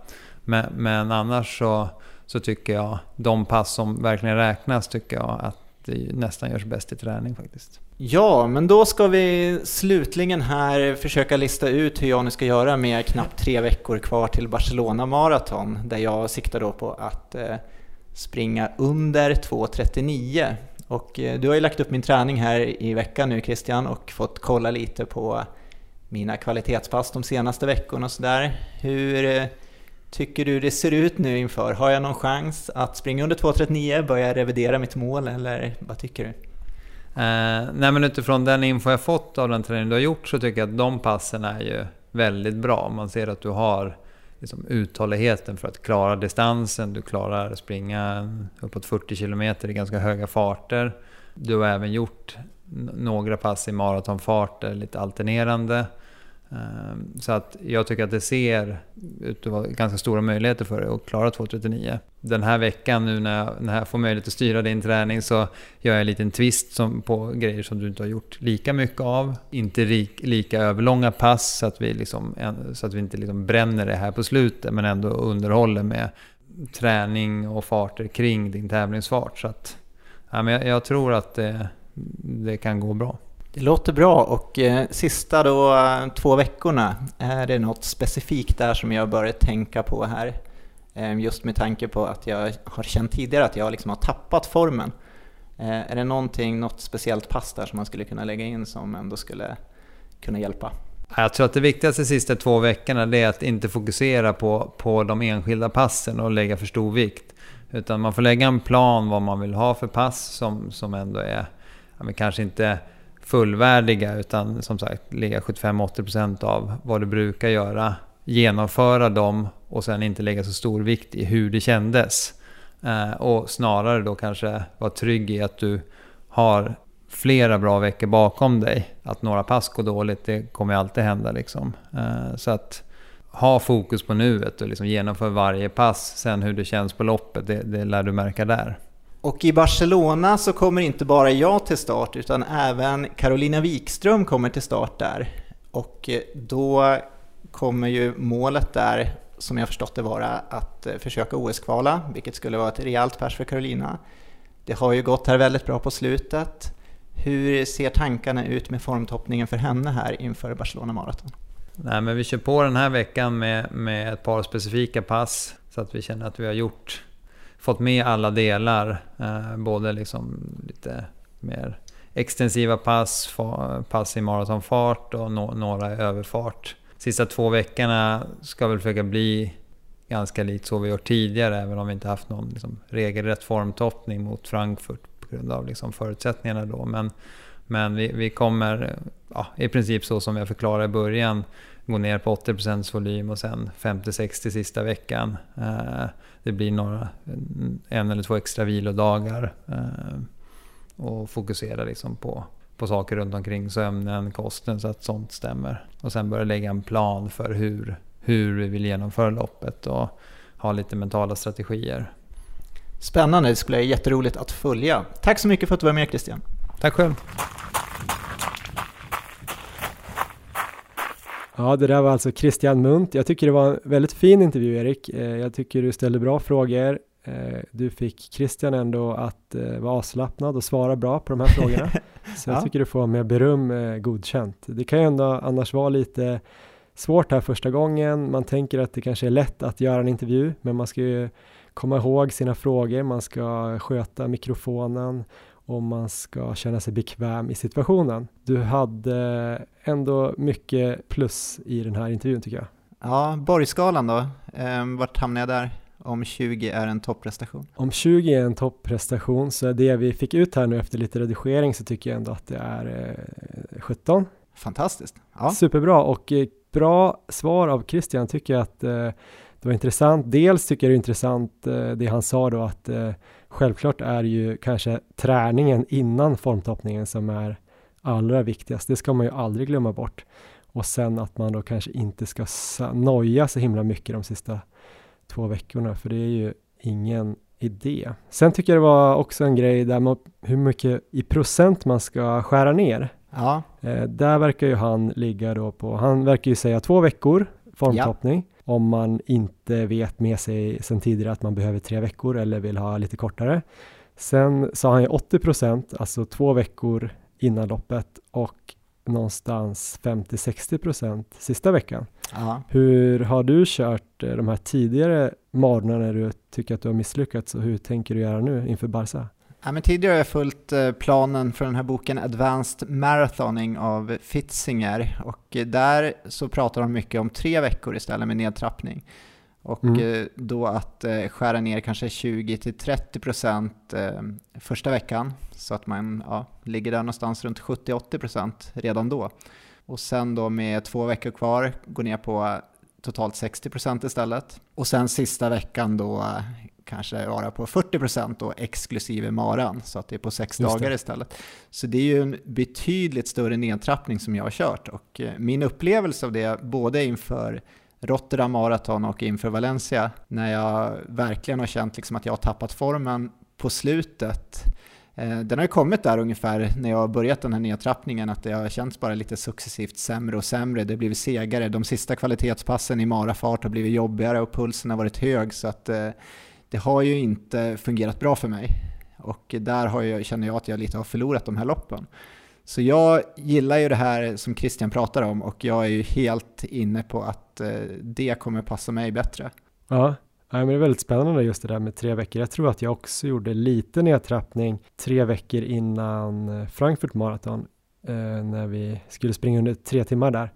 Men, men annars så så tycker jag de pass som verkligen räknas tycker jag att det nästan görs bäst i träning faktiskt. Ja, men då ska vi slutligen här försöka lista ut hur jag nu ska göra med knappt tre veckor kvar till Barcelona Marathon där jag siktar då på att eh, springa under 2.39 och eh, du har ju lagt upp min träning här i veckan nu Christian och fått kolla lite på mina kvalitetspass de senaste veckorna och sådär. Hur eh, tycker du det ser ut nu inför? Har jag någon chans att springa under 2.39? Börja revidera mitt mål eller vad tycker du? Eh, nej men utifrån den info jag fått av den träning du har gjort så tycker jag att de passen är ju väldigt bra. Man ser att du har liksom uthålligheten för att klara distansen. Du klarar att springa uppåt 40 km i ganska höga farter. Du har även gjort några pass i maratonfarter, lite alternerande. Ehm, så att jag tycker att det ser ut att vara ganska stora möjligheter för dig att klara 2.39. Den här veckan nu när jag, när jag får möjlighet att styra din träning så gör jag en liten twist som, på grejer som du inte har gjort lika mycket av. Inte rik, lika överlånga pass så att vi, liksom, så att vi inte liksom bränner det här på slutet men ändå underhåller med träning och farter kring din tävlingsfart. Så att, ja, men jag, jag tror att det, det kan gå bra. Det låter bra och eh, sista då två veckorna, är det något specifikt där som jag börjat tänka på här? Eh, just med tanke på att jag har känt tidigare att jag liksom har tappat formen. Eh, är det någonting, något speciellt pass där som man skulle kunna lägga in som ändå skulle kunna hjälpa? Jag tror att det viktigaste de sista två veckorna är att inte fokusera på, på de enskilda passen och lägga för stor vikt. Utan man får lägga en plan vad man vill ha för pass som, som ändå är, ja, kanske inte fullvärdiga utan som sagt ligga 75-80% av vad du brukar göra. Genomföra dem och sen inte lägga så stor vikt i hur det kändes. Eh, och snarare då kanske vara trygg i att du har flera bra veckor bakom dig. Att några pass går dåligt, det kommer alltid hända liksom. Eh, så att ha fokus på nuet och liksom genomför varje pass. Sen hur det känns på loppet, det, det lär du märka där. Och i Barcelona så kommer inte bara jag till start utan även Carolina Wikström kommer till start där. Och eh, då kommer ju målet där, som jag förstått det vara, att eh, försöka OS-kvala, vilket skulle vara ett rejält pers för Carolina. Det har ju gått här väldigt bra på slutet. Hur ser tankarna ut med formtoppningen för henne här inför Barcelona Marathon? Nej, men vi kör på den här veckan med, med ett par specifika pass så att vi känner att vi har gjort fått med alla delar. Eh, både liksom lite mer extensiva pass, pass i maratonfart och några i överfart. Sista två veckorna ska väl försöka bli ganska likt så vi gjort tidigare, även om vi inte haft någon liksom, regelrätt formtoppning mot Frankfurt på grund av liksom, förutsättningarna då. Men, men vi, vi kommer, ja, i princip så som jag förklarade i början, gå ner på 80% volym och sen 50-60 sista veckan. Eh, det blir några, en eller två extra vilodagar eh, och fokusera liksom på, på saker runt omkring sömnen, kosten så att sånt stämmer. Och sen börja lägga en plan för hur, hur vi vill genomföra loppet och ha lite mentala strategier. Spännande, det skulle vara jätteroligt att följa. Tack så mycket för att du var med Christian. Tack själv. Ja, det där var alltså Christian Munt. Jag tycker det var en väldigt fin intervju, Erik. Eh, jag tycker du ställde bra frågor. Eh, du fick Christian ändå att eh, vara avslappnad och svara bra på de här frågorna. Så jag tycker du får med beröm godkänt. Det kan ju ändå annars vara lite svårt här första gången. Man tänker att det kanske är lätt att göra en intervju, men man ska ju komma ihåg sina frågor, man ska sköta mikrofonen och man ska känna sig bekväm i situationen. Du hade ändå mycket plus i den här intervjun tycker jag. Ja, Borgskalan då, ehm, vart hamnar jag där? Om 20 är en topprestation? Om 20 är en topprestation så det vi fick ut här nu efter lite redigering så tycker jag ändå att det är eh, 17. Fantastiskt. Ja. Superbra och eh, bra svar av Christian tycker jag att eh, det var intressant. Dels tycker jag det är intressant eh, det han sa då att eh, självklart är ju kanske träningen innan formtoppningen som är allra viktigast. Det ska man ju aldrig glömma bort. Och sen att man då kanske inte ska noja så himla mycket de sista två veckorna, för det är ju ingen idé. Sen tycker jag det var också en grej där man, hur mycket i procent man ska skära ner. Ja. Eh, där verkar ju han ligga då på, han verkar ju säga två veckor formtoppning. Ja om man inte vet med sig sedan tidigare att man behöver tre veckor eller vill ha lite kortare. Sen sa han ju 80 procent, alltså två veckor innan loppet och någonstans 50-60 procent sista veckan. Aha. Hur har du kört eh, de här tidigare morgnarna när du tycker att du har misslyckats och hur tänker du göra nu inför Barca? Ja, men tidigare har jag följt eh, planen för den här boken Advanced Marathoning av Fitzinger och eh, där så pratar de mycket om tre veckor istället med nedtrappning. Och mm. Eh, då att skära ner kanske 20-30% första veckan så att man ja, ligger där någonstans runt 70-80% redan då. Och sen då med två veckor kvar gå ner på totalt 60% istället. Och sen sista veckan då kanske vara på 40% då exklusive maran, så att det är på sex dagar istället. Så det är ju en betydligt större nedtrappning som jag har kört och eh, min upplevelse av det, både inför Rotterdam Marathon och inför Valencia, när jag verkligen har känt liksom att jag har tappat formen på slutet, eh, den har ju kommit där ungefär när jag har börjat den här nedtrappningen, att det har känts bara lite successivt sämre och sämre. Det har blivit segare. De sista kvalitetspassen i marafart har blivit jobbigare och pulsen har varit hög. Så att eh, det har ju inte fungerat bra för mig. Och där har jag, känner jag att jag lite har förlorat de här loppen. Så jag gillar ju det här som Christian pratar om och jag är ju helt inne på att eh, det kommer passa mig bättre. Ja, men det är väldigt spännande just det där med tre veckor. Jag tror att jag också gjorde lite nedtrappning tre veckor innan eh, Frankfurt Marathon eh, när vi skulle springa under tre timmar där.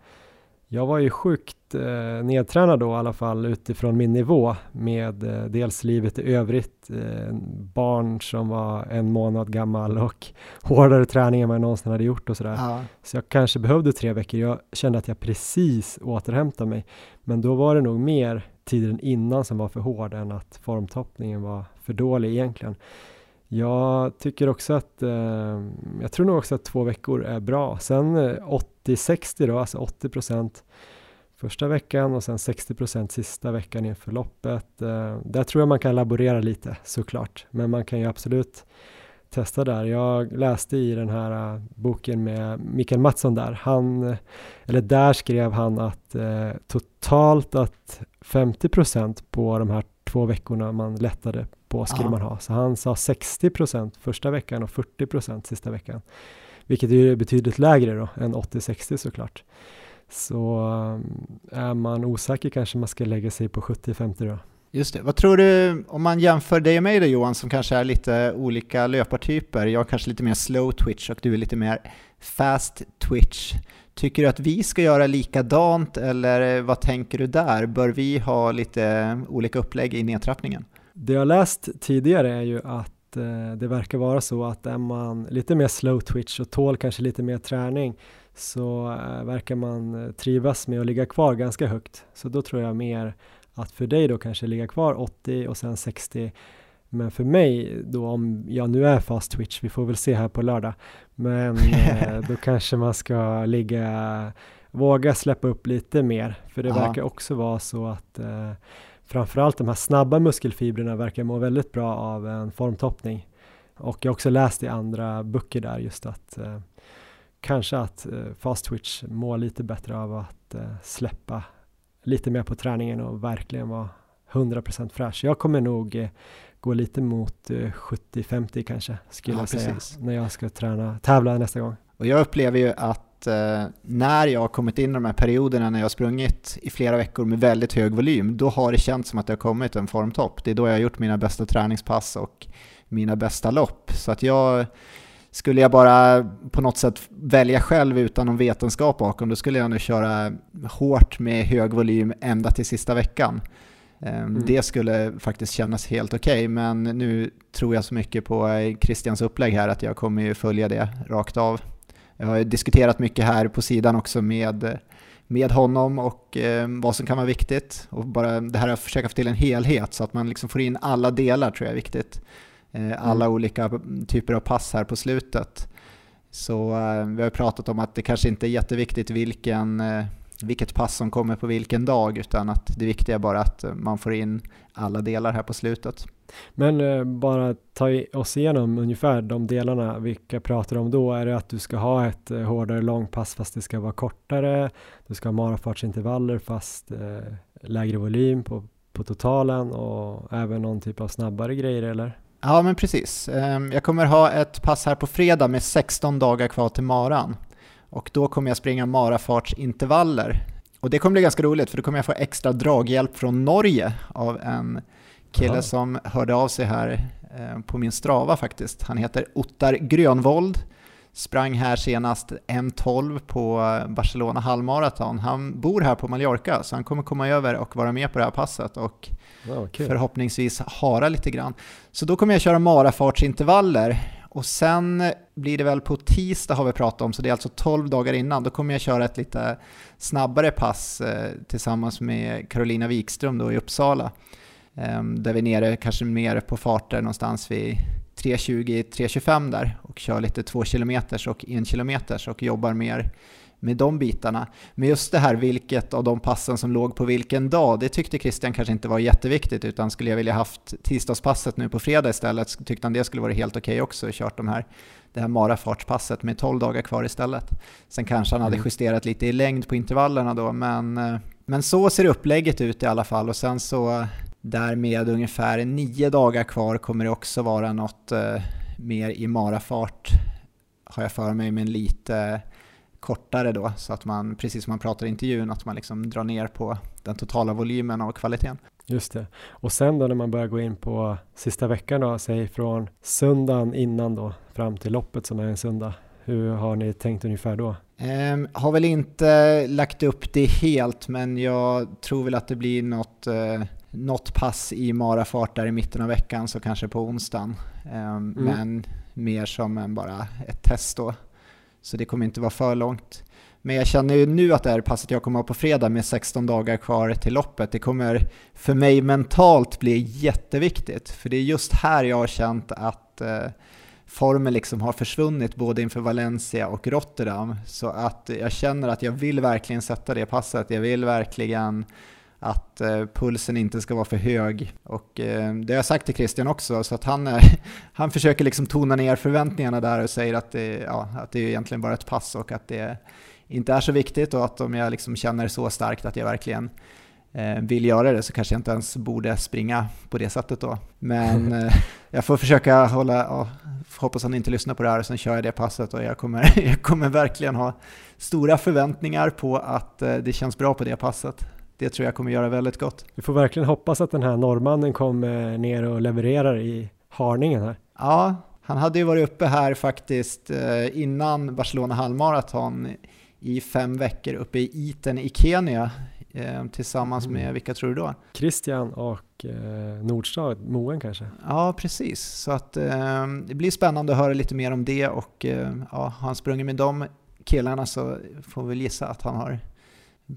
Jag var ju sjukt eh, nedtränad då i alla fall utifrån min nivå med eh, dels livet i övrigt, eh, barn som var en månad gammal och hårdare träning än vad jag någonsin hade gjort och sådär. Ja. Så jag kanske behövde tre veckor. Jag kände att jag precis återhämtade mig. Men då var det nog mer tiden innan som var för hård än att formtoppningen var för dålig egentligen. Jag tycker också att, eh, jag tror nog också att två veckor är bra. Sen eh, 80-60 då, alltså 80 procent första veckan och sen 60 procent sista veckan inför loppet. Eh, där tror jag man kan laborera lite såklart, men man kan ju absolut testa där. Jag läste i den här uh, boken med Mikael Mattsson där, han, eller där skrev han att eh, totalt att 50 procent på de här två veckorna man lättade på skulle Aha. man ha. Så han sa 60 procent första veckan och 40 procent sista veckan. Vilket är betydligt lägre då än 80-60 såklart. Så um, är man osäker kanske man ska lägga sig på 70-50 då. Just det. Vad tror du, om man jämför dig och mig då Johan, som kanske är lite olika löpartyper, jag är kanske lite mer slow twitch och du är lite mer fast twitch. Tycker du att vi ska göra likadant eller vad tänker du där? Bör vi ha lite olika upplägg i nedtrappningen? Det jag läst tidigare är ju att eh, det verkar vara så att är man lite mer slow twitch och tål kanske lite mer träning så eh, verkar man eh, trivas med att ligga kvar ganska högt. Så då tror jag mer att för dig då kanske ligga kvar 80 och sen 60 men för mig då om jag nu är fast twitch, vi får väl se här på lördag, men eh, då kanske man ska ligga, våga släppa upp lite mer, för det Ja. verkar också vara så att eh, framförallt de här snabba muskelfibrerna verkar må väldigt bra av en formtoppning. Och jag har också läst i andra böcker där just att eh, kanske att eh, fast twitch mår lite bättre av att eh, släppa lite mer på träningen och verkligen vara 100% fräsch. Jag kommer nog eh, gå lite mot eh, 70-50 kanske skulle Ja, jag säga precis. när jag ska träna, tävla nästa gång. Och jag upplever ju att eh, när jag har kommit in i de här perioderna när jag har sprungit i flera veckor med väldigt hög volym, då har det känts som att det har kommit en formtopp. Det är då jag har gjort mina bästa träningspass och mina bästa lopp. Så att jag, skulle jag bara på något sätt välja själv utan någon vetenskap bakom, då skulle jag nog köra hårt med hög volym ända till sista veckan. Eh, Det skulle faktiskt kännas helt okej, men nu tror jag så mycket på Christians upplägg här att jag kommer ju följa det rakt av. Jag har diskuterat mycket här på sidan också med, med honom och eh, vad som kan vara viktigt. Och bara det här att försöka få till en helhet så att man liksom får in alla delar tror jag är viktigt. Eh, alla olika typer av pass här på slutet. Så eh, vi har pratat om att det kanske inte är jätteviktigt vilken, eh, vilket pass som kommer på vilken dag utan att det viktiga är bara att eh, man får in alla delar här på slutet. Men eh, bara ta oss igenom ungefär de delarna, vilka pratar du om då? Är det att du ska ha ett eh, hårdare långpass fast det ska vara kortare? Du ska ha marafartsintervaller fast eh, lägre volym på, på totalen och även någon typ av snabbare grejer eller? Ja, men precis. Ehm, jag kommer ha ett pass här på fredag med 16 dagar kvar till maran. Och då kommer jag springa marafartsintervaller. Och det kommer bli ganska roligt för då kommer jag få extra draghjälp från Norge av en kille Jaha. som hörde av sig här eh, på min strava faktiskt. Han heter Ottar Grönvold. Sprang här senast 1.12 på Barcelona halvmaraton. Han bor här på Mallorca så han kommer komma över och vara med på det här passet. Och Ja, kul. förhoppningsvis hara lite grann. Så då kommer jag köra marafartsintervaller och sen blir det väl på tisdag har vi pratat om, så det är alltså 12 dagar innan. Då kommer jag köra ett lite snabbare pass eh, tillsammans med Carolina Wikström då i Uppsala. Eh, där vi är nere kanske mer på farter någonstans vid 3.20-3.25 där och kör lite 2 km och 1 km och jobbar mer med de bitarna. Men just det här vilket av de passen som låg på vilken dag, det tyckte Christian kanske inte var jätteviktigt utan skulle jag vilja haft tisdagspasset nu på fredag istället tyckte han det skulle vara helt okej också och kört de här, det här marafartspasset med 12 dagar kvar istället. Sen kanske han hade Mm. justerat lite i längd på intervallerna då men, eh, men så ser upplägget ut i alla fall och sen så där med ungefär nio dagar kvar kommer det också vara något eh, mer i marafart har jag för mig men lite kortare då så att man, precis som man pratar i intervjun, att man liksom drar ner på den totala volymen och kvaliteten. Just det. Och sen då när man börjar gå in på sista veckan då, säg från söndagen innan då fram till loppet som är en söndag. Hur har ni tänkt ungefär då? Ehm, har väl inte lagt upp det helt men jag tror väl att det blir något, eh, något pass i marafart där i mitten av veckan så kanske på onsdagen. Ehm, Men mer som en bara ett test då. Så det kommer inte vara för långt. Men jag känner ju nu att det här passet jag kommer ha på fredag med 16 dagar kvar till loppet, det kommer för mig mentalt bli jätteviktigt. För det är just här jag har känt att eh, formen liksom har försvunnit både inför Valencia och Rotterdam. Så att jag känner att jag vill verkligen sätta det passet. Jag vill verkligen att eh, pulsen inte ska vara för hög. Och eh, det har jag sagt till Christian också, så att han, eh, han försöker liksom tona ner förväntningarna där och säger att det, ja, att det är egentligen bara ett pass och att det inte är så viktigt och att om jag liksom känner så starkt att jag verkligen vill göra det så kanske jag inte ens borde springa på det sättet då. Men jag får försöka hålla, ja, hoppas han inte lyssnar på det här och sen kör jag det passet och jag kommer, jag kommer verkligen ha stora förväntningar på att det känns bra på det passet. Det tror jag kommer göra väldigt gott. Vi får verkligen hoppas att den här norrmannen kommer ner och levererar i harningen här. Ja, han hade ju varit uppe här faktiskt eh, innan Barcelona halvmaraton i fem veckor uppe i Iten i Kenya eh, tillsammans Mm. med, vilka tror du då? Christian och eh, Nordstad, Moen kanske? Ja, precis. Så att eh, det blir spännande att höra lite mer om det och eh, ja, har han sprungit med de killarna så får vi väl gissa att han har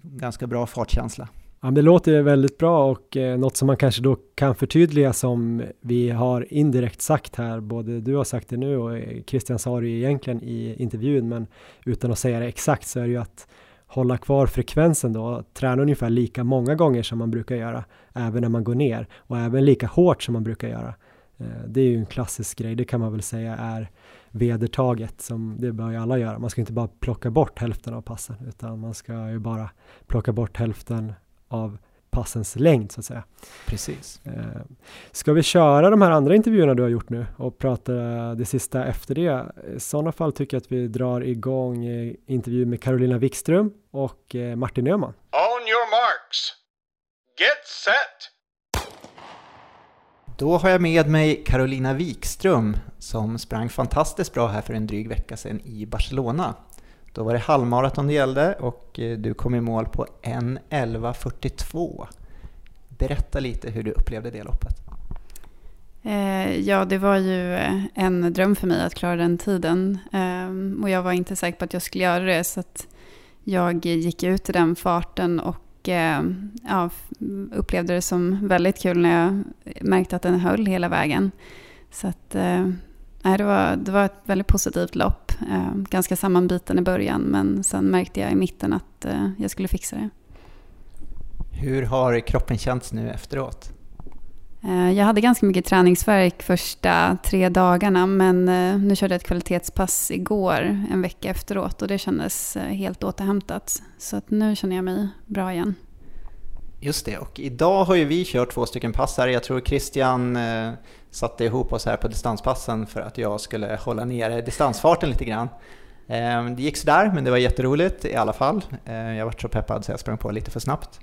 ganska bra fartkänsla. Ja, det låter väldigt bra och eh, något som man kanske då kan förtydliga som vi har indirekt sagt här, både du har sagt det nu och eh, Christian sa det egentligen i intervjun, men utan att säga det exakt så är det ju att hålla kvar frekvensen då, träna ungefär lika många gånger som man brukar göra, även när man går ner och även lika hårt som man brukar göra. Eh, det är ju en klassisk grej, det kan man väl säga är vedertaget som det bör ju alla göra. Man ska inte bara plocka bort hälften av passen utan man ska ju bara plocka bort hälften av passens längd så att säga. Precis. Eh, ska vi köra de här andra intervjuerna du har gjort nu och prata det sista efter det? I sådana fall tycker jag att vi drar igång eh, intervju med Carolina Wikström och eh, Martin Öhman. On your marks. Get set. Då har jag med mig Carolina Wikström som sprang fantastiskt bra här för en dryg vecka sedan i Barcelona. Då var det halvmaraton det gällde och eh, du kom i mål på 1.11.42. Berätta lite hur du upplevde det loppet. Eh, ja, det var ju eh, en dröm för mig att klara den tiden. Ehm, och jag var inte säker på att jag skulle göra det. Så att jag gick ut i den farten och Eh, ja, upplevde det som väldigt kul när jag märkte att den höll hela vägen. Så att, eh, nej, det, var, det var ett väldigt positivt lopp. Eh, ganska sammanbiten i början men sen märkte jag i mitten att jag skulle fixa det. Hur har kroppen känts nu efteråt? Eh, jag hade ganska mycket träningsverk första tre dagarna men eh, nu körde jag ett kvalitetspass igår en vecka efteråt och det kändes eh, helt återhämtat. Så att nu känner jag mig bra igen. Just det, och idag har ju vi kört två stycken pass här. Jag tror Christian eh, satte ihop oss här på distanspassen för att jag skulle hålla nere distansfarten lite grann. Eh, det gick sådär, men det var jätteroligt i alla fall. Eh, jag var så peppad så jag sprang på lite för snabbt.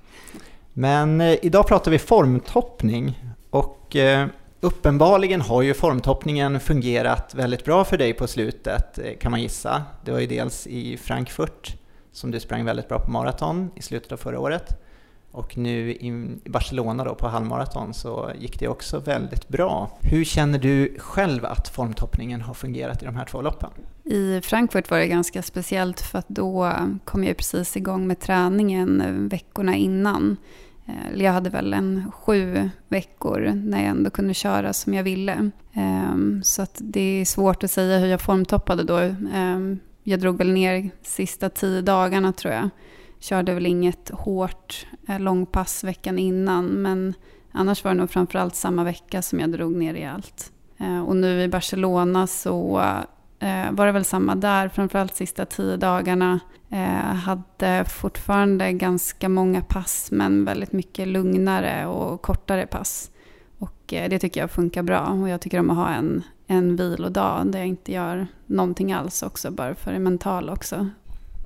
Men idag pratar vi formtoppning och eh, uppenbarligen har ju formtoppningen fungerat väldigt bra för dig på slutet eh, kan man gissa. Det var ju dels i Frankfurt som du sprang väldigt bra på maraton i slutet av förra året. Och nu i Barcelona då på halvmaraton så gick det också väldigt bra. Hur känner du själv att formtoppningen har fungerat i de här två loppen? I Frankfurt var det ganska speciellt för att då kom jag precis igång med träningen eh, veckorna innan. Eh, jag hade väl en sju veckor när jag ändå kunde köra som jag ville. Ehm, så att det är svårt att säga hur jag formtoppade då. Ehm, jag drog väl ner sista tio dagarna tror jag. Körde väl inget hårt eh, långpass veckan innan men annars var det nog framförallt samma vecka som jag drog ner i allt. Eh, och nu i Barcelona så eh, var det väl samma där, framförallt sista tio dagarna. Eh, hade fortfarande ganska många pass men väldigt mycket lugnare och kortare pass. Och eh, det tycker jag funkar bra och jag tycker om att ha en, en vilodag där jag inte gör någonting alls också, bara för det mentala också.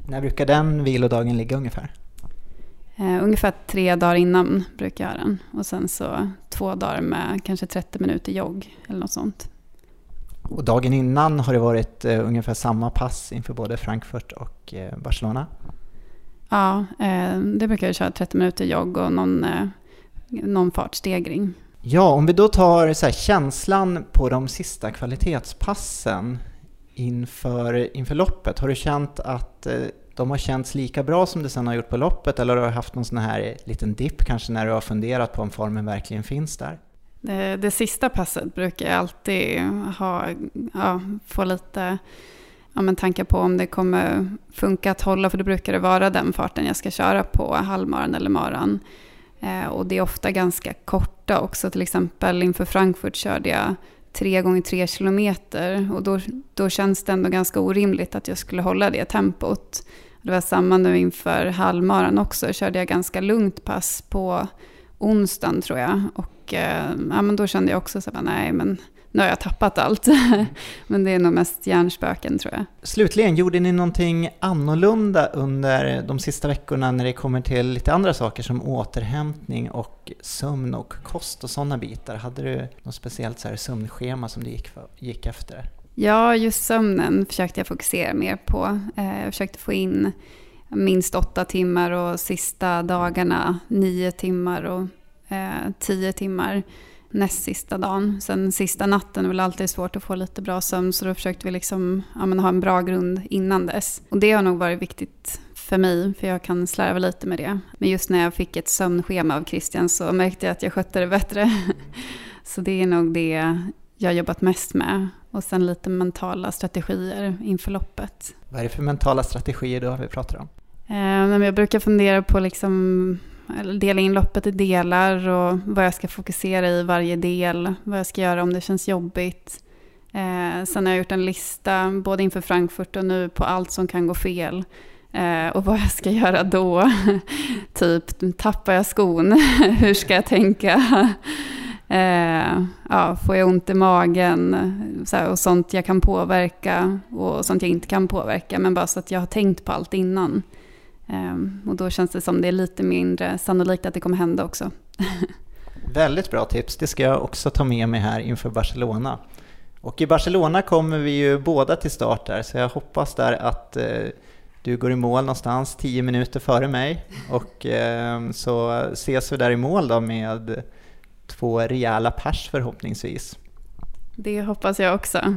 När brukar den vilodagen ligga ungefär? Uh, ungefär tre dagar innan brukar jag ha den. Och sen så två dagar med kanske 30 minuter jogg eller något sånt. Och dagen innan har det varit uh, ungefär samma pass inför både Frankfurt och uh, Barcelona? Ja, det brukar jag köra 30 minuter jogg och någon, någon fartstegring. Ja, om vi då tar så här, känslan på de sista kvalitetspassen inför, inför loppet. Har du känt att de har känts lika bra som du sen har gjort på loppet eller har du haft någon sån här liten dipp kanske när du har funderat på om formen verkligen finns där? Det, det sista passet brukar jag alltid ha, ja, få lite ja, men tankar på om det kommer funka att hålla, för då brukar det vara den farten jag ska köra på halvmaran eller maran. Eh, och det är ofta ganska korta också, till exempel inför Frankfurt körde jag tre gånger tre kilometer och då, då känns det ändå ganska orimligt att jag skulle hålla det tempot. Det var samma nu inför halvmaran också, körde jag ganska lugnt pass på onsdagen tror jag. Och ja, men då kände jag också så här, nej men nu har jag tappat allt. men det är nog mest hjärnspöken tror jag. Slutligen, gjorde ni någonting annorlunda under de sista veckorna när det kommer till lite andra saker som återhämtning och sömn och kost och sådana bitar? Hade du något speciellt så här sömnschema som du gick, för, gick efter? Ja, just sömnen försökte jag fokusera mer på. Eh, jag försökte få in minst åtta timmar och sista dagarna nio timmar och eh, tio timmar. näst sista dagen. Sen sista natten är väl alltid svårt att få lite bra sömn så då försökte vi liksom, ja, men ha en bra grund innan dess. Och det har nog varit viktigt för mig, för jag kan slarva lite med det. Men just när jag fick ett sömnschema av Christian så märkte jag att jag skötte det bättre. så det är nog det jag har jobbat mest med. Och sen lite mentala strategier inför loppet. Vad är det för mentala strategier då vi pratar om? Eh, jag brukar fundera på liksom eller dela in loppet i delar och vad jag ska fokusera i varje del, vad jag ska göra om det känns jobbigt. Eh, sen har jag gjort en lista, både inför Frankfurt och nu, på allt som kan gå fel. Eh, och vad jag ska göra då. typ, tappar jag skon? Hur ska jag tänka? Eh, ja, får jag ont i magen? Så och sånt jag kan påverka och sånt jag inte kan påverka. Men bara så att jag har tänkt på allt innan. Ehm, och då känns det som det är lite mindre sannolikt att det kommer hända också. Väldigt bra tips, det ska jag också ta med mig här inför Barcelona. Och i Barcelona kommer vi ju båda till start där, så jag hoppas där att eh, du går i mål någonstans 10 minuter före mig och eh, så ses vi där i mål då med två rejäla pers förhoppningsvis. Det hoppas jag också.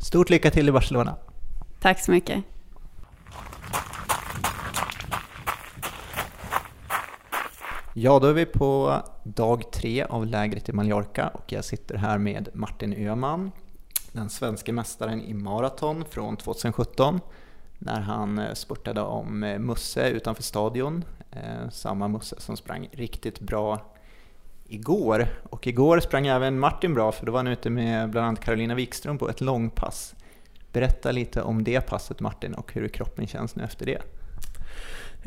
Stort lycka till i Barcelona! Tack så mycket! Ja, då är vi på dag tre av lägret i Mallorca och jag sitter här med Martin Öhman, den svenska mästaren i maraton från 2017 när han eh, spurtade om eh, Musse utanför stadion. Eh, samma Musse som sprang riktigt bra igår. Och igår sprang även Martin bra för då var han ute med bland annat Carolina Wikström på ett långpass. Berätta lite om det passet Martin och hur kroppen känns nu efter det.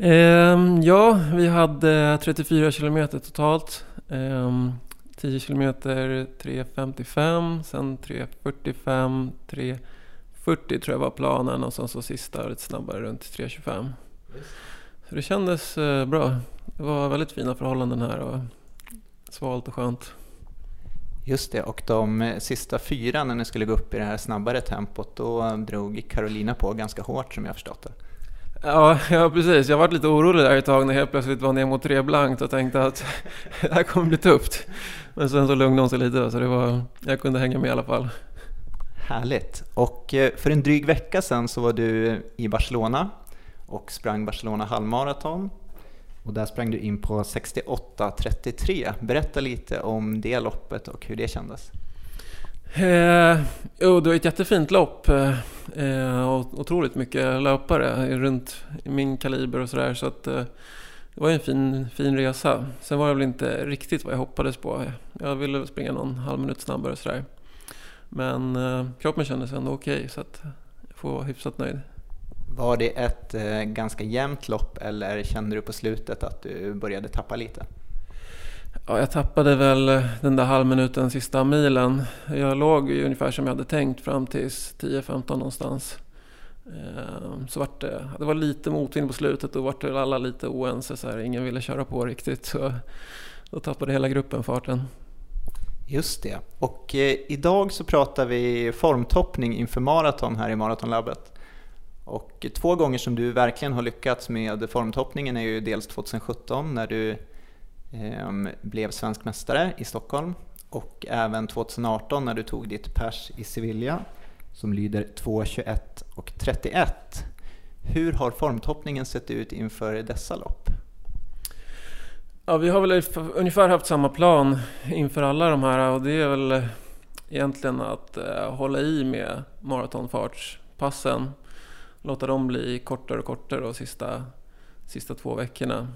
Ehm, ja, vi hade 34 kilometer totalt. Ehm, 10 kilometer 3.55, sen 3.45, 3.40 tror jag var planen och sen så sista lite snabbare runt 3.25. Så det kändes eh, bra. Det var väldigt fina förhållanden här och svalt och skönt. Just det, och de sista fyra när ni skulle gå upp i det här snabbare tempot, då drog Carolina på ganska hårt som jag förstått det. Ja, ja precis. Jag var lite orolig där ett tag när jag helt plötsligt var ner mot tre blankt och tänkte att det här kommer bli tufft. Men sen så lugnade hon sig lite så det var, jag kunde hänga med i alla fall. Härligt. Och eh, för en dryg vecka sedan så var du i Barcelona och sprang Barcelona halvmaraton. Och där sprang du in på 68.33. Berätta lite om det loppet och hur det kändes. Eh, jo, det var ett jättefint lopp. Eh, och otroligt mycket löpare runt min kaliber och sådär. Så att eh, det var en fin, fin resa. Sen var det väl inte riktigt vad jag hoppades på. Jag ville springa någon halv minut snabbare och sådär. Men eh, kroppen kändes ändå okej okay, så att jag får vara hyfsat nöjd. Var det ett eh, ganska jämnt lopp eller kände du på slutet att du började tappa lite? Ja, jag tappade väl den där halvminuten sista milen. Jag låg ungefär som jag hade tänkt fram till 10-15 någonstans. Ehm, så vart det, det var lite motvind på slutet och vart alla lite oense. Så här. Ingen ville köra på riktigt. Så då tappade hela gruppen farten. Just det. Och eh, idag så pratar vi formtoppning inför maraton här i Maratonlabbet. Och två gånger som du verkligen har lyckats med formtoppningen är ju dels 2017 när du Ehm, blev svensk mästare i Stockholm och även 2018 när du tog ditt pers i Sevilla som lyder 2.21 och 31. Hur har formtoppningen sett ut inför dessa lopp? Ja, vi har väl ungefär haft samma plan inför alla de här och det är väl eh, egentligen att eh, hålla i med maratonfartspassen. Låta dem bli kortare och kortare de sista, sista två veckorna.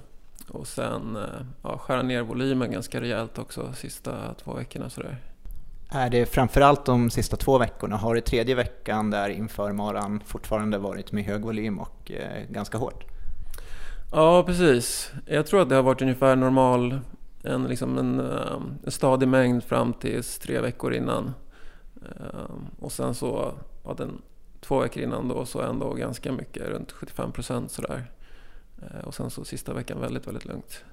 Och sen eh, ja, skära ner volymen ganska rejält också sista två veckorna. Sådär. Är det framförallt de sista två veckorna? Har det tredje veckan där inför maran fortfarande varit med hög volym och eh, ganska hårt? Ja, precis. Jag tror att det har varit ungefär normal, en, liksom en, eh, en stadig mängd fram tills tre veckor innan. Och sen så, ja, den, två veckor innan då så ändå ganska mycket, runt 75 procent sådär. Eh, och sen så sista veckan väldigt, väldigt lugnt.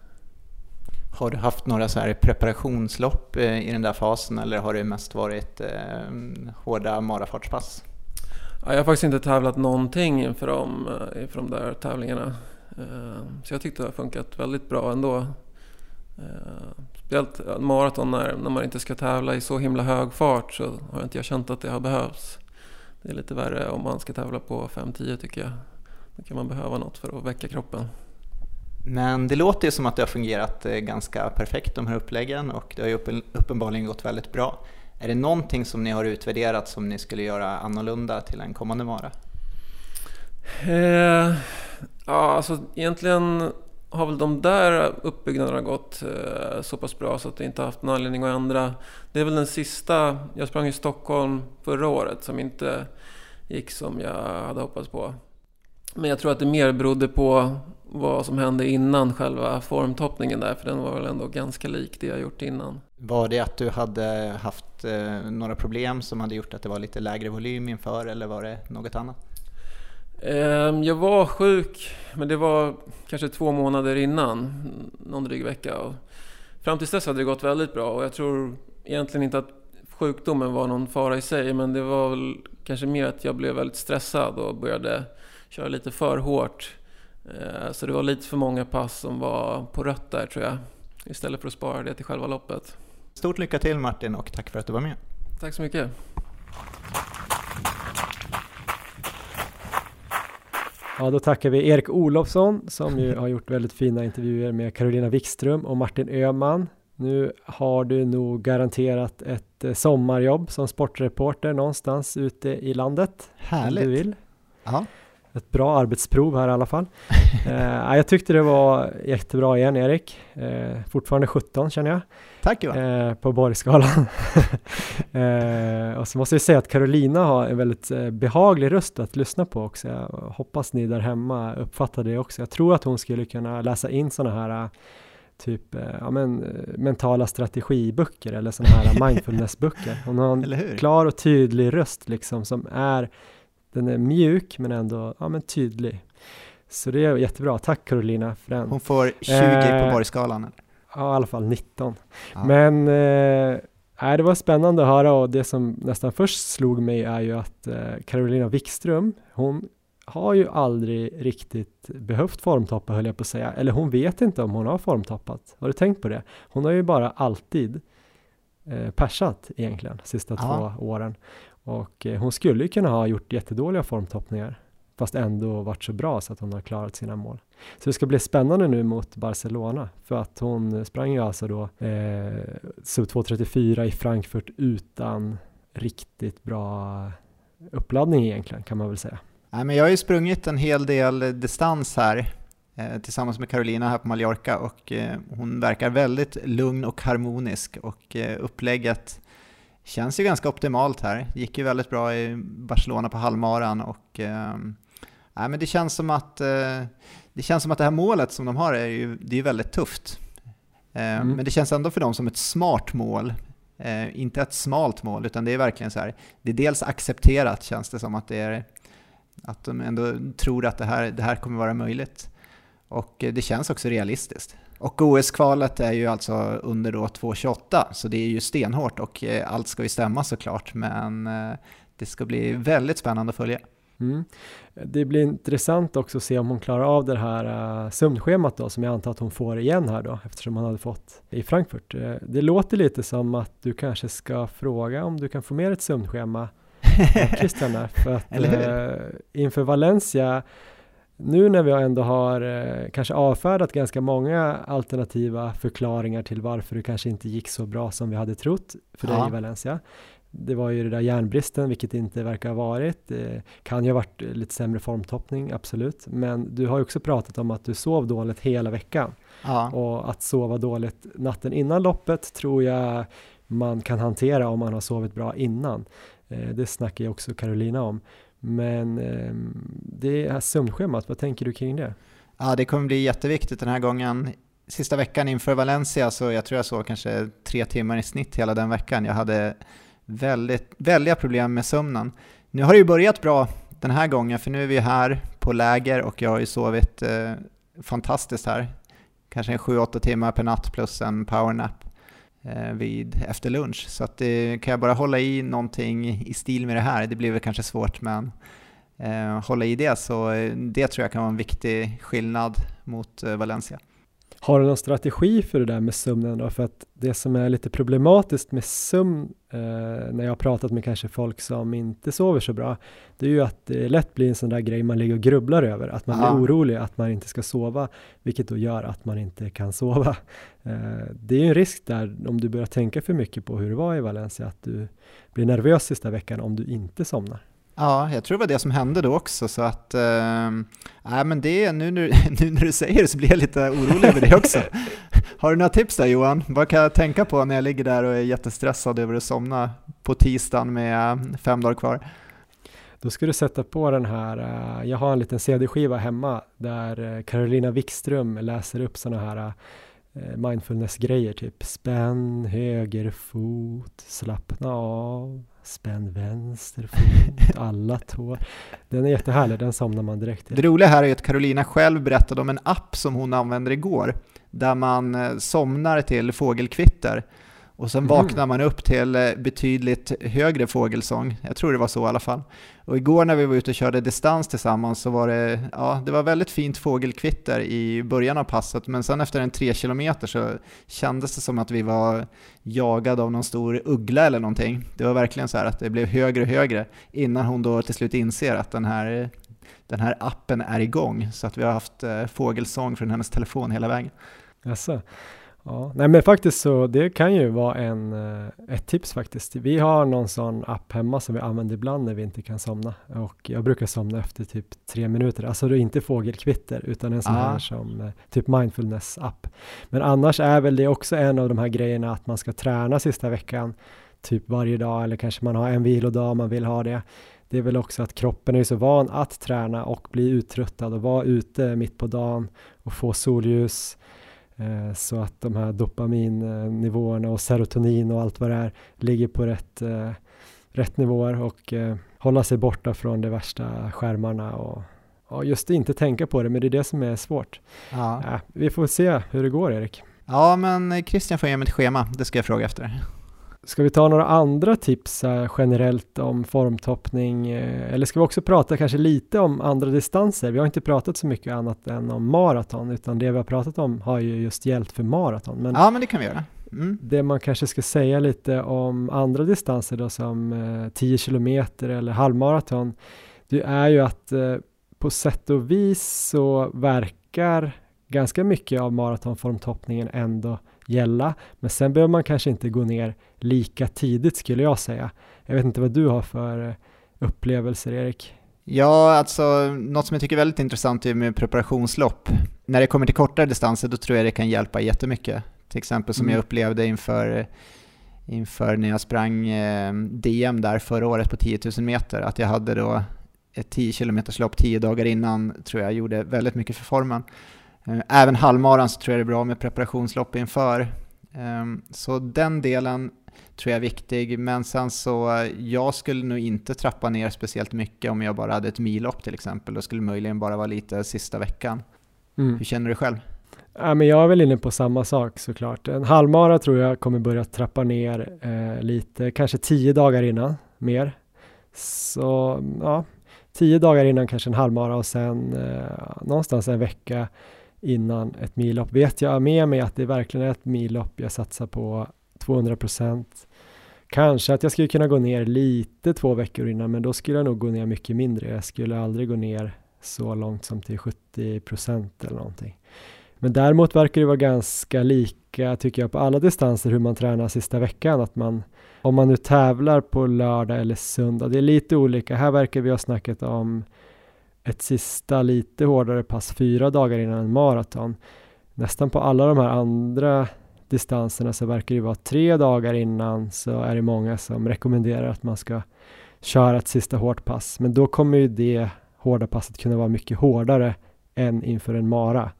Har du haft några så här preparationslopp eh, i den där fasen eller har det mest varit eh, hårda marafartspass? jag har faktiskt inte tävlat någonting inför de, inför de där tävlingarna. Så jag tyckte det har funkat väldigt bra ändå. Speciellt maraton när, när man inte ska tävla i så himla hög fart så har inte jag känt att det har behövts. Det är lite värre om man ska tävla på 5-10 tycker jag. Då kan man behöva något för att väcka kroppen. Men det låter ju som att det har fungerat eh, ganska perfekt de här uppläggen och det har ju uppenbarligen gått väldigt bra. Är det någonting som ni har utvärderat som ni skulle göra annorlunda till en kommande mara? Eh, ja, alltså egentligen har väl de där uppbyggnaderna gått eh, så pass bra så att det inte haft någon anledning att ändra. Det är väl den sista, jag sprang i Stockholm förra året som inte gick som jag hade hoppats på. Men jag tror att det mer berodde på vad som hände innan själva formtoppningen där, för den var väl ändå ganska lik det jag gjort innan. Var det att du hade haft eh, några problem som hade gjort att det var lite lägre volym inför eller var det något annat? Ehm, jag var sjuk, men det var kanske två månader innan, någon dryg vecka. Fram tills dess hade det gått väldigt bra och jag tror egentligen inte att sjukdomen var någon fara i sig, men det var väl kanske mer att jag blev väldigt stressad och började köra lite för hårt. Ehm, så det var lite för många pass som var på rött där tror jag, istället för att spara det till själva loppet. Stort lycka till Martin och tack för att du var med. Tack så mycket. Ja, då tackar vi Erik Olofsson som ju har gjort väldigt fina intervjuer med Carolina Wikström och Martin Öhman. Nu har du nog garanterat ett eh, sommarjobb som sportreporter någonstans ute i landet. Härligt! Om du vill. Ja. Ett bra arbetsprov här i alla fall. eh, jag tyckte det var jättebra igen Erik. Eh, fortfarande 17 känner jag. Tack Johan! Eh, på Borgskalan. eh, och så måste jag säga att Carolina har en väldigt eh, behaglig röst att lyssna på också. Jag hoppas ni där hemma uppfattar det också. Jag tror att hon skulle kunna läsa in sådana här typ eh, ja, men, mentala strategiböcker eller sådana här mindfulnessböcker. Hon har en klar och tydlig röst liksom som är den är mjuk men ändå ja, men tydlig. Så det är jättebra. Tack Carolina för den. Hon får 20 eh, på Borgskalan? Ja, i alla fall 19. Ja. Men eh, det var spännande att höra och det som nästan först slog mig är ju att eh, Carolina Wikström, hon har ju aldrig riktigt behövt formtoppa höll jag på att säga. Eller hon vet inte om hon har formtoppat. Har du tänkt på det? Hon har ju bara alltid eh, persat egentligen, sista ja. två åren. Och eh, hon skulle ju kunna ha gjort jättedåliga formtoppningar fast ändå varit så bra så att hon har klarat sina mål. Så det ska bli spännande nu mot Barcelona för att hon sprang ju alltså då eh, sub 2.34 i Frankfurt utan riktigt bra uppladdning egentligen kan man väl säga. Nej, men jag har ju sprungit en hel del distans här eh, tillsammans med Carolina här på Mallorca och eh, hon verkar väldigt lugn och harmonisk och eh, upplägget känns ju ganska optimalt här. Det gick ju väldigt bra i Barcelona på halvmaran och eh, nej, men det känns som att eh, det känns som att det här målet som de har är ju det är väldigt tufft. Eh, mm. Men det känns ändå för dem som ett smart mål. Eh, inte ett smalt mål, utan det är verkligen så här. Det är dels accepterat känns det som att det är att de ändå tror att det här, det här kommer vara möjligt. Och eh, det känns också realistiskt. Och OS-kvalet är ju alltså under då 2.28, så det är ju stenhårt och eh, allt ska ju stämma såklart, men eh, det ska bli väldigt spännande att följa. Mm. Det blir intressant också att se om hon klarar av det här uh, sömnschemat då, som jag antar att hon får igen här då, eftersom hon hade fått i Frankfurt. Uh, det låter lite som att du kanske ska fråga om du kan få med ett sömnschema Christian där, för att uh, inför Valencia nu när vi ändå har eh, kanske avfärdat ganska många alternativa förklaringar till varför det kanske inte gick så bra som vi hade trott för ja. dig i Valencia. Det var ju det där järnbristen, vilket inte verkar ha varit. Det kan ju ha varit lite sämre formtoppning, absolut. Men du har ju också pratat om att du sov dåligt hela veckan. Ja. Och att sova dåligt natten innan loppet tror jag man kan hantera om man har sovit bra innan. Eh, det snackar ju också Carolina om. Men eh, det här sömnschemat, vad tänker du kring det? Ja, det kommer bli jätteviktigt den här gången. Sista veckan inför Valencia så jag tror jag såg kanske tre timmar i snitt hela den veckan. Jag hade väldigt, väldiga problem med sömnen. Nu har det ju börjat bra den här gången för nu är vi här på läger och jag har ju sovit eh, fantastiskt här. Kanske 7-8 timmar per natt plus en powernap Eh, vid, efter lunch. Så att eh, kan jag bara hålla i någonting i stil med det här, det blir väl kanske svårt men eh, hålla i det så det tror jag kan vara en viktig skillnad mot Valencia. Har du någon strategi för det där med sömnen då? För att det som är lite problematiskt med sömn eh, när jag har pratat med kanske folk som inte sover så bra, det är ju att det lätt blir en sån där grej man ligger och grubblar över, att man Ja. blir orolig att man inte ska sova, vilket då gör att man inte kan sova. Eh, det är ju en risk där om du börjar tänka för mycket på hur det var i Valencia, att du blir nervös sista veckan om du inte somnar. Ja, jag tror det var det som hände då också, så att... äh, äh men det, nu, nu, nu när du säger det så blir jag lite orolig över det också. Har du några tips där Johan? Vad kan jag tänka på när jag ligger där och är jättestressad över att somna på tisdagen med eh, fem dagar kvar? Då ska du sätta på den här, eh, jag har en liten CD-skiva hemma där eh, Carolina Wikström läser upp sådana här mindfulness-grejer, typ spänn höger fot, slappna av, spänn vänster fot, alla tår. Den är jättehärlig, den somnar man direkt Det till. roliga här är att Carolina själv berättade om en app som hon använder igår, där man eh, somnar till fågelkvitter. Och sen Mhm. vaknar man upp till eh, betydligt högre fågelsång. Jag tror det var så i alla fall. Och igår när vi var ute och körde distans tillsammans så var det, ja, det var väldigt fint fågelkvitter i början av passet, men sen efter en tre kilometer så kändes det som att vi var jagade av någon stor uggla eller någonting. Det var verkligen så här att det blev högre och högre innan hon då till slut inser att den här, den här appen är igång. Så att vi har haft eh, fågelsång från hennes telefon hela vägen. Jaså? Ja, nej men faktiskt så det kan ju vara en, eh, ett tips faktiskt. Vi har någon sån app hemma som vi använder ibland när vi inte kan somna och jag brukar somna efter typ tre minuter. Alltså det är inte fågelkvitter utan en sån Ah. här som eh, typ mindfulness-app. Men annars är väl det också en av de här grejerna att man ska träna sista veckan typ varje dag eller kanske man har en vilodag om man vill ha det. Det är väl också att kroppen är så van att träna och bli uttröttad och vara ute mitt på dagen och få solljus Så att de här dopaminnivåerna och serotonin och allt vad det är ligger på rätt, eh, rätt nivåer och eh, hålla sig borta från de värsta skärmarna och ja, just inte tänka på det, men det är det som är svårt. Ja, Äh, vi får se hur det går Erik. ja men Christian får ge mig ett schema, det ska jag fråga efter. Ska vi ta några andra tips eh, generellt om formtoppning eh, eller ska vi också prata kanske lite om andra distanser? Vi har inte pratat så mycket annat än om maraton utan det vi har pratat om har ju just gällt för maraton. Men Ja, men det kan vi göra. Mm. Det man kanske ska säga lite om andra distanser då som eh, 10 kilometer eller halvmaraton, det är ju att eh, på sätt och vis så verkar ganska mycket av maratonformtoppningen ändå gälla, men sen behöver man kanske inte gå ner lika tidigt skulle jag säga. Jag vet inte vad du har för eh, upplevelser Erik? Ja, alltså något som jag tycker är väldigt intressant är med preparationslopp. När det kommer till kortare distanser då tror jag det kan hjälpa jättemycket. Till exempel som Mm. jag upplevde inför, inför när jag sprang eh, DM där förra året på 10 000 meter, att jag hade då ett 10 km lopp 10 dagar innan tror jag gjorde väldigt mycket för formen. Eh, Även halvmaran så tror jag det är bra med preparationslopp inför. Ehm, Så den delen tror jag är viktig, men sen så eh, jag skulle nog inte trappa ner speciellt mycket om jag bara hade ett millopp till exempel. Då skulle det möjligen bara vara lite sista veckan. Mm. Hur känner du själv? Ja, men jag är väl inne på samma sak såklart. En halvmara tror jag kommer börja trappa ner eh, lite, kanske tio dagar innan mer. Så ja, tio dagar innan kanske en halvmara och sen eh, någonstans en vecka innan ett millopp. Vet jag med mig att det verkligen är ett millopp jag satsar på 200 procent. Kanske att jag skulle kunna gå ner lite två veckor innan, men då skulle jag nog gå ner mycket mindre. Jag skulle aldrig gå ner så långt som till 70 procent eller någonting. Men däremot verkar det vara ganska lika tycker jag på alla distanser hur man tränar sista veckan. Att man, om man nu tävlar på lördag eller söndag, det är lite olika. Här verkar vi ha snackat om ett sista lite hårdare pass fyra dagar innan en maraton. Nästan på alla de här andra distanserna så verkar det vara tre dagar innan så är det många som rekommenderar att man ska köra ett sista hårt pass. Men då kommer ju det hårda passet kunna vara mycket hårdare än inför en mara.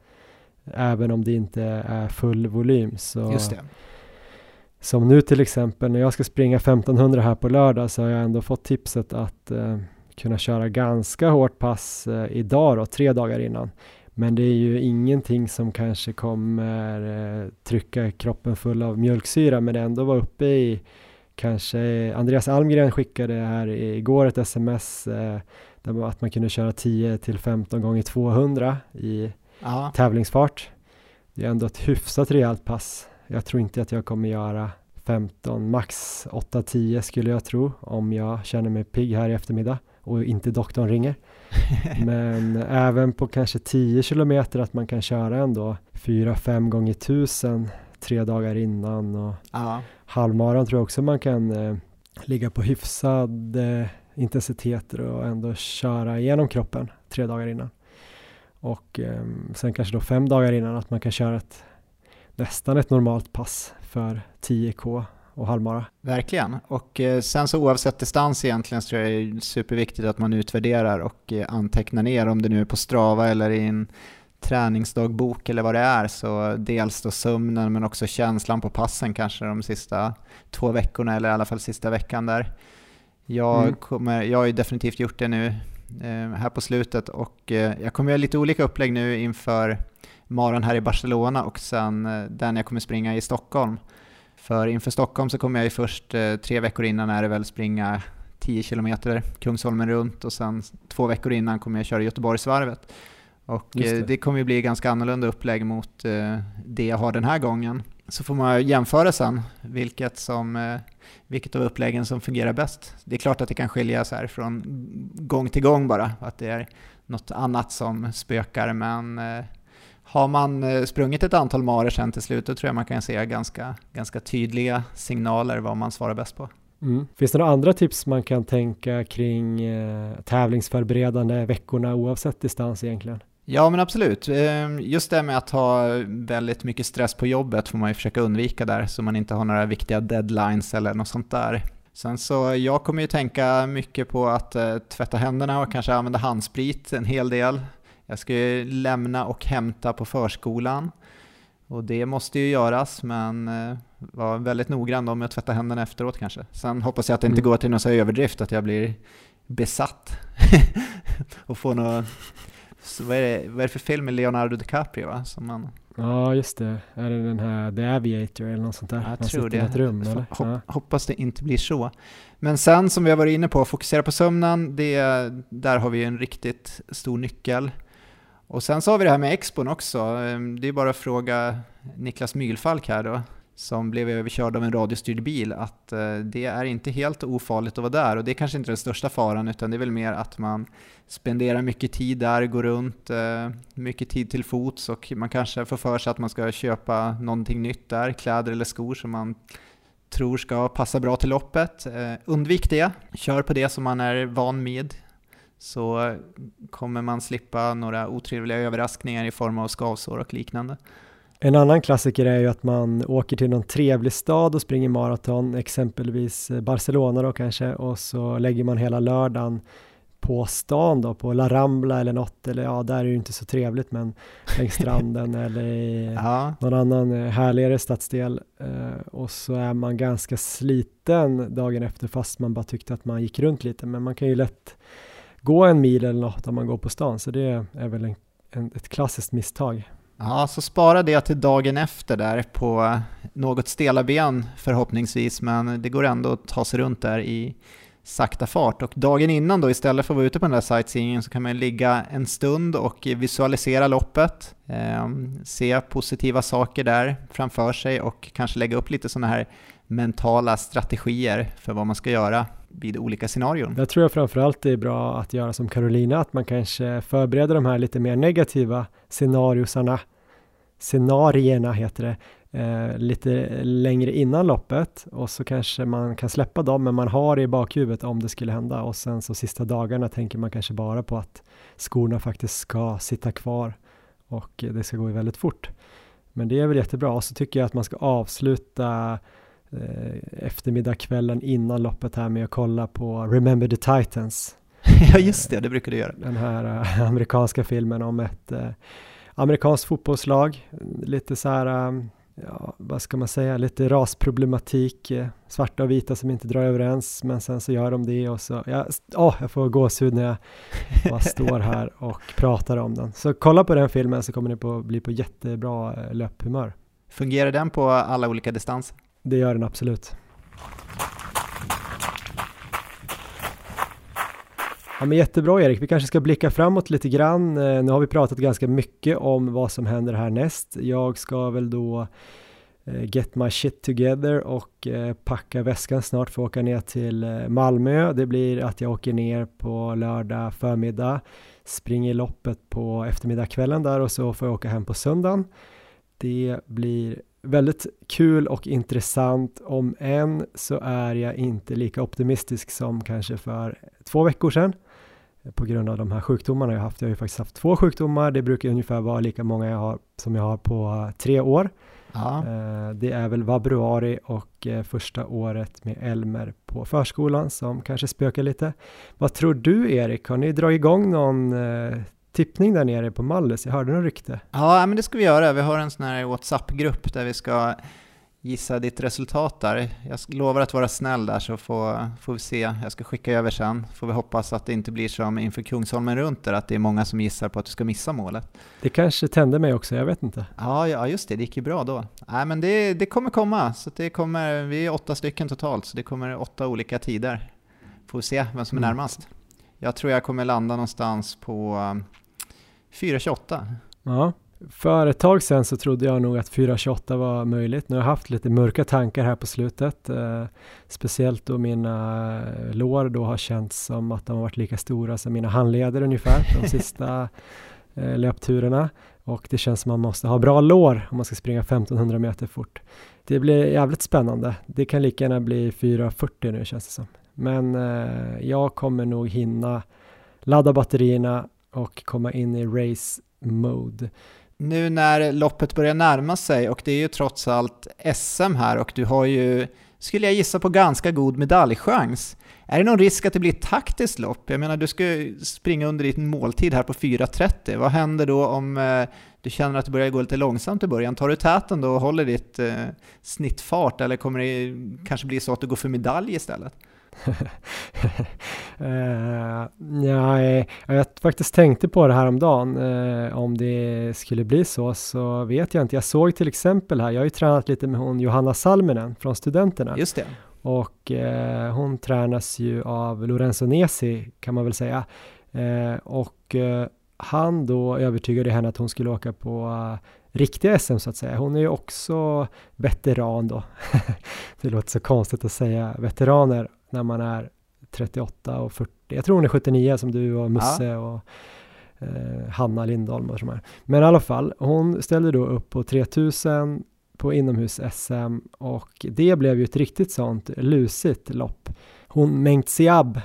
Även om det inte är full volym. Så som nu till exempel när jag ska springa 1500 här på lördag så har jag ändå fått tipset att eh, kunna köra ganska hårt pass eh, idag då, tre dagar innan. Men det är ju ingenting som kanske kommer eh, trycka kroppen full av mjölksyra men ändå vara uppe i kanske Andreas Almgren skickade här igår ett sms eh, där man, att man kunde köra 10 till 15 gånger 200 i Ja. tävlingsfart. det är ändå ett hyfsat rejält pass. Jag tror inte att jag kommer göra 15, max 8-10 skulle jag tro om jag känner mig pigg här i eftermiddag och inte doktorn ringer. Men även på kanske 10 kilometer att man kan köra ändå 4-5 gånger 1000 tre dagar innan och Ja. halvmaran tror jag också man kan eh, ligga på hyfsad eh, intensiteter och ändå köra igenom kroppen tre dagar innan. Och eh, sen kanske då fem dagar innan att man kan köra ett nästan ett normalt pass för 10k och halvmara. Verkligen. Och eh, sen så oavsett distans egentligen så tror jag det är superviktigt att man utvärderar och eh, antecknar ner om det nu är på Strava eller i en träningsdagbok eller vad det är. Så dels då sömnen men också känslan på passen kanske de sista två veckorna eller i alla fall sista veckan där. Jag, Mm. kommer, jag har ju definitivt gjort det nu eh, här på slutet och eh, jag kommer göra lite olika upplägg nu inför maran här i Barcelona och sen eh, den jag kommer springa i Stockholm. För inför Stockholm så kommer jag ju först eh, tre veckor innan är det väl springa 10 kilometer Kungsholmen runt och sen två veckor innan kommer jag köra Göteborgsvarvet. Och Just det. det. kommer ju bli ganska annorlunda upplägg mot eh, det jag har den här gången. Så får man jämföra sen vilket, som, eh, vilket av uppläggen som fungerar bäst. Det är klart att det kan skilja så här från gång till gång bara, att det är något annat som spökar, men eh, har man eh, sprungit ett antal marer sen till slut, då tror jag man kan se ganska, ganska tydliga signaler vad man svarar bäst på. Mm. Finns det några andra tips man kan tänka kring eh, tävlingsförberedande veckorna oavsett distans egentligen? Ja men absolut. Eh, Just det med att ha väldigt mycket stress på jobbet får man ju försöka undvika där så man inte har några viktiga deadlines eller något sånt där. Sen så jag kommer ju tänka mycket på att eh, tvätta händerna och kanske använda handsprit en hel del. Jag ska ju lämna och hämta på förskolan och det måste ju göras men eh, var väldigt noggrann då med att tvätta händerna efteråt kanske. Sen hoppas jag att det inte Mm. går till någon överdrift att jag blir besatt och får något vad, är det, vad är det för film med Leonardo DiCaprio va? Som man, Ja, just det. Är det den här The Aviator eller något sånt där? jag Man tror det. i ett rum eller? Hop, Ja. Hoppas det inte blir så. Men sen som vi har varit inne på, fokusera på sömnen, det, där har vi en riktigt stor nyckel. Och sen så har vi det här med expon också. Ehm, det är bara att fråga Niklas Mylfalk här då, som blev överkörd av en radiostyrd bil, att eh, det är inte helt ofarligt att vara där. Och det är kanske inte den största faran, utan det är väl mer att man spenderar mycket tid där, går runt, eh, mycket tid till fots och man kanske får för sig att man ska köpa någonting nytt där, kläder eller skor som man tror ska passa bra till loppet. Eh, undvik det, kör på det som man är van med så kommer man slippa några otrevliga överraskningar i form av skavsår och liknande. En annan klassiker är ju att man åker till någon trevlig stad och springer maraton, exempelvis Barcelona då kanske, och så lägger man hela lördagen på stan då, på La Rambla eller något, eller ja, där är det ju inte så trevligt, men längs stranden eller i Ja, någon annan eh, härligare stadsdel eh, och så är man ganska sliten dagen efter fast man bara tyckte att man gick runt lite, men man kan ju lätt gå en mil eller något om man går på stan, så det är väl en, en, ett klassiskt misstag. ja, så spara det till dagen efter där på något stela ben förhoppningsvis, men det går ändå att ta sig runt där i sakta fart. Och dagen innan då, istället för att vara ute på den där sightseeingen, så kan man ligga en stund och visualisera loppet, eh, se positiva saker där framför sig och kanske lägga upp lite sådana här mentala strategier för vad man ska göra vid olika scenarion. Jag tror jag framförallt det är bra att göra som Carolina, att man kanske förbereder de här lite mer negativa scenariosarna, scenarierna heter det, eh, lite längre innan loppet och så kanske man kan släppa dem, men man har det i bakhuvudet om det skulle hända och sen så sista dagarna tänker man kanske bara på att skorna faktiskt ska sitta kvar och det ska gå väldigt fort. Men det är väl jättebra och så tycker jag att man ska avsluta eh, eftermiddagskvällen innan loppet här med att kolla på Remember the Titans. ja, just det, det brukar du göra. Den här eh, amerikanska filmen om ett eh, amerikanskt fotbollslag. Lite så här, ja, vad ska man säga, lite rasproblematik. Svarta och vita som inte drar överens, men sen så gör de det och så, ja, oh, jag får gåshud när jag bara står här och pratar om den. Så kolla på den filmen så kommer ni på, bli på jättebra löphumör. Fungerar den på alla olika distanser? Det gör den absolut. Ja, men jättebra Erik, vi kanske ska blicka framåt lite grann. Eh, nu har vi pratat ganska mycket om vad som händer härnäst. Jag ska väl då eh, get my shit together och eh, packa väskan snart för att åka ner till Malmö. Det blir att jag åker ner på lördag förmiddag, springer loppet på eftermiddagskvällen där och så får jag åka hem på söndagen. Det blir väldigt kul och intressant. Om än så är jag inte lika optimistisk som kanske för två veckor sedan på grund av de här sjukdomarna jag haft. Jag har ju faktiskt haft två sjukdomar. Det brukar ungefär vara lika många jag har som jag har på tre år. Ja. Eh, det är väl vabruari och eh, första året med Elmer på förskolan som kanske spökar lite. Vad tror du Erik? Har ni dragit igång någon eh, tippning där nere på Mallis? Jag hörde något rykte. Ja, men det ska vi göra. Vi har en sån här WhatsApp-grupp där vi ska gissa ditt resultat där. Jag lovar att vara snäll där så får, får vi se. Jag ska skicka över sen. Får vi hoppas att det inte blir som inför Kungsholmen runt där, att det är många som gissar på att du ska missa målet. Det kanske tände mig också, jag vet inte. Ja, ja just det, det gick ju bra då. Nej, men det, det kommer komma. Så det kommer, vi är åtta stycken totalt, så det kommer åtta olika tider. Får vi se vem som är mm. närmast. Jag tror jag kommer landa någonstans på 4.28. Um, ja. För ett tag sedan så trodde jag nog att 4.28 var möjligt. Nu har jag haft lite mörka tankar här på slutet. Eh, speciellt då mina eh, lår då har känts som att de har varit lika stora som mina handleder ungefär de sista eh, löpturerna. Och det känns som att man måste ha bra lår om man ska springa 1500 meter fort. Det blir jävligt spännande. Det kan lika gärna bli 4.40 nu känns det som. Men eh, jag kommer nog hinna ladda batterierna och komma in i race mode. Nu när loppet börjar närma sig och det är ju trots allt SM här och du har ju, skulle jag gissa på, ganska god medaljchans. Är det någon risk att det blir ett taktiskt lopp? Jag menar, du ska springa under din måltid här på 4.30. Vad händer då om eh, du känner att det börjar gå lite långsamt i början? Tar du täten då och håller ditt eh, snittfart eller kommer det kanske bli så att du går för medalj istället? Uh, ja, jag faktiskt tänkte på det här om dagen. Uh, om det skulle bli så, så vet jag inte. Jag såg till exempel här, jag har ju tränat lite med hon Johanna Salminen från Studenterna. Just det. Och uh, hon tränas ju av Lorenzo Nesi kan man väl säga. och han då övertygade henne att hon skulle åka på riktiga SM så att säga. Hon är ju också veteran då. det låter så konstigt att säga veteraner när man är 38 och 40. Jag tror hon är 79 som du och Musse ja. och eh, Hanna Lindholm och de Men i alla fall, hon ställde då upp på 3000 på inomhus-SM och det blev ju ett riktigt sånt lusigt lopp. Hon Mengt Siab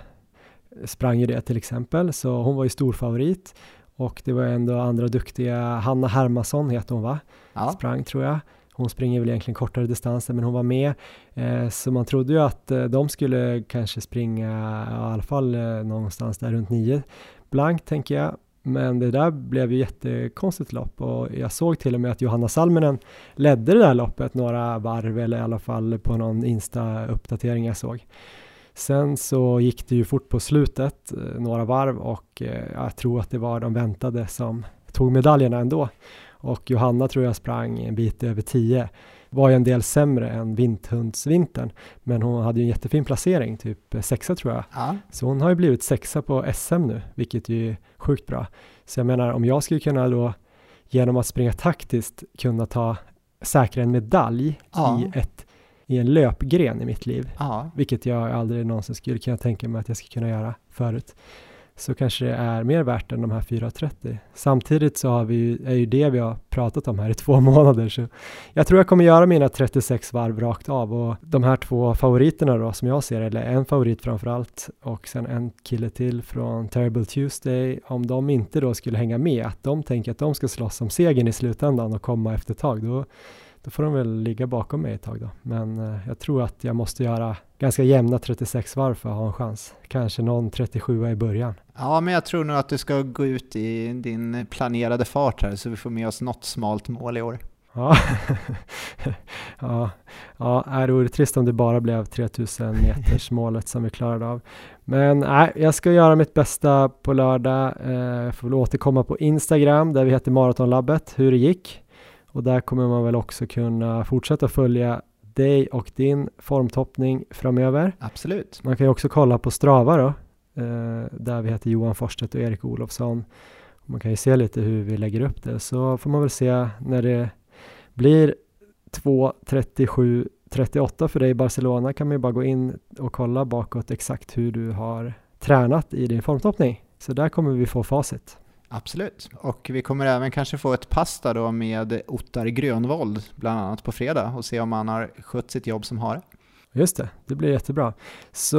sprang ju det till exempel, så hon var ju stor favorit och det var ändå andra duktiga, Hanna Hermansson heter hon va? Ja. Sprang tror jag. Hon springer väl egentligen kortare distanser men hon var med. Eh, så man trodde ju att eh, de skulle kanske springa i alla fall eh, någonstans där runt nio blankt tänker jag. Men det där blev ju jättekonstigt lopp och jag såg till och med att Johanna Salminen ledde det där loppet några varv eller i alla fall på någon Insta-uppdatering jag såg. Sen så gick det ju fort på slutet, eh, några varv och eh, jag tror att det var de väntade som tog medaljerna ändå och Johanna tror jag sprang en bit över 10. Var ju en del sämre än Vinthundsvintern, men hon hade ju en jättefin placering, typ sexa tror jag. Ja. Så hon har ju blivit sexa på SM nu, vilket ju är sjukt bra. Så jag menar, om jag skulle kunna då genom att springa taktiskt kunna ta säkra en medalj ja. i, ett, i en löpgren i mitt liv, ja. vilket jag aldrig någonsin skulle kunna tänka mig att jag skulle kunna göra förut så kanske det är mer värt än de här 4.30. Samtidigt så har vi, är ju det vi har pratat om här i två månader. Så jag tror jag kommer göra mina 36 varv rakt av och de här två favoriterna då som jag ser eller en favorit framför allt och sen en kille till från Terrible Tuesday. Om de inte då skulle hänga med, att de tänker att de ska slåss om segern i slutändan och komma efter ett tag, då då får de väl ligga bakom mig ett tag då. Men eh, jag tror att jag måste göra ganska jämna 36 varv för att ha en chans. Kanske någon 37 i början. Ja, men jag tror nog att du ska gå ut i din planerade fart här så vi får med oss något smalt mål i år. Ja, ja, ja det vore trist om det bara blev 3000 meters målet som vi klarade av. Men nej, jag ska göra mitt bästa på lördag. Eh, jag får väl återkomma på Instagram där vi heter Maratonlabbet, hur det gick. Och där kommer man väl också kunna fortsätta följa dig och din formtoppning framöver. Absolut. Man kan ju också kolla på Strava då. eh, där vi heter Johan Forsstedt och Erik Olofsson. Man kan ju se lite hur vi lägger upp det, så får man väl se när det blir 2.37 38 för dig i Barcelona kan man ju bara gå in och kolla bakåt exakt hur du har tränat i din formtoppning. Så där kommer vi få facit. Absolut, och vi kommer även kanske få ett pass där då med Ottar Grönvold bland annat på fredag och se om han har skött sitt jobb som hare. Just det, det blir jättebra. Så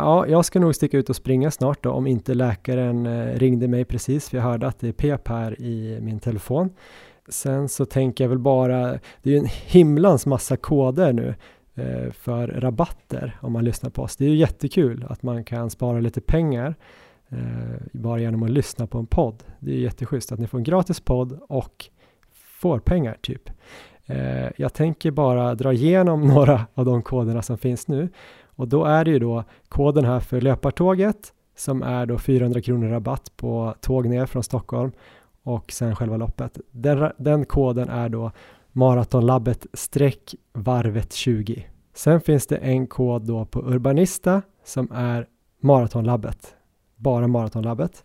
ja, jag ska nog sticka ut och springa snart då om inte läkaren eh, ringde mig precis för jag hörde att det är pep här i min telefon. Sen så tänker jag väl bara, det är ju en himlans massa koder nu eh, för rabatter om man lyssnar på oss. Det är ju jättekul att man kan spara lite pengar Eh, bara genom att lyssna på en podd. Det är jätteschysst att ni får en gratis podd och får pengar typ. Eh, jag tänker bara dra igenom några av de koderna som finns nu och då är det ju då koden här för löpartåget som är då 400 kronor rabatt på tåg ner från Stockholm och sen själva loppet. Den, den koden är då maratonlabbet streck varvet 20. Sen finns det en kod då på Urbanista som är maratonlabbet, bara maratonlabbet.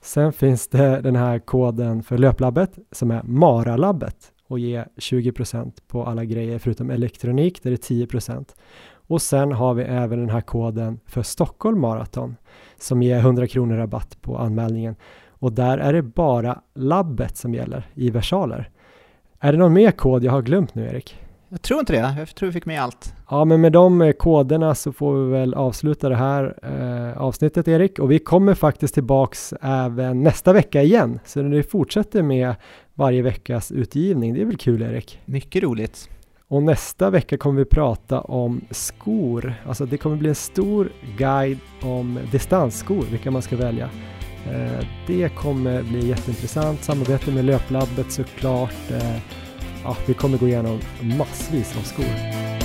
Sen finns det den här koden för löplabbet som är maralabbet och ger 20% på alla grejer förutom elektronik där det är 10%. Och sen har vi även den här koden för Stockholm Marathon som ger 100 kronor rabatt på anmälningen och där är det bara labbet som gäller i versaler. Är det någon mer kod jag har glömt nu Erik? Jag tror inte det, jag tror vi fick med allt. Ja, men med de eh, koderna så får vi väl avsluta det här eh, avsnittet Erik och vi kommer faktiskt tillbaks även nästa vecka igen. Så vi fortsätter med varje veckas utgivning. Det är väl kul Erik? Mycket roligt. Och nästa vecka kommer vi prata om skor. Alltså det kommer bli en stor guide om distansskor, vilka man ska välja. Eh, det kommer bli jätteintressant. Samarbete med Löplabbet såklart. Eh, ja, vi kommer gå igenom massvis av skor.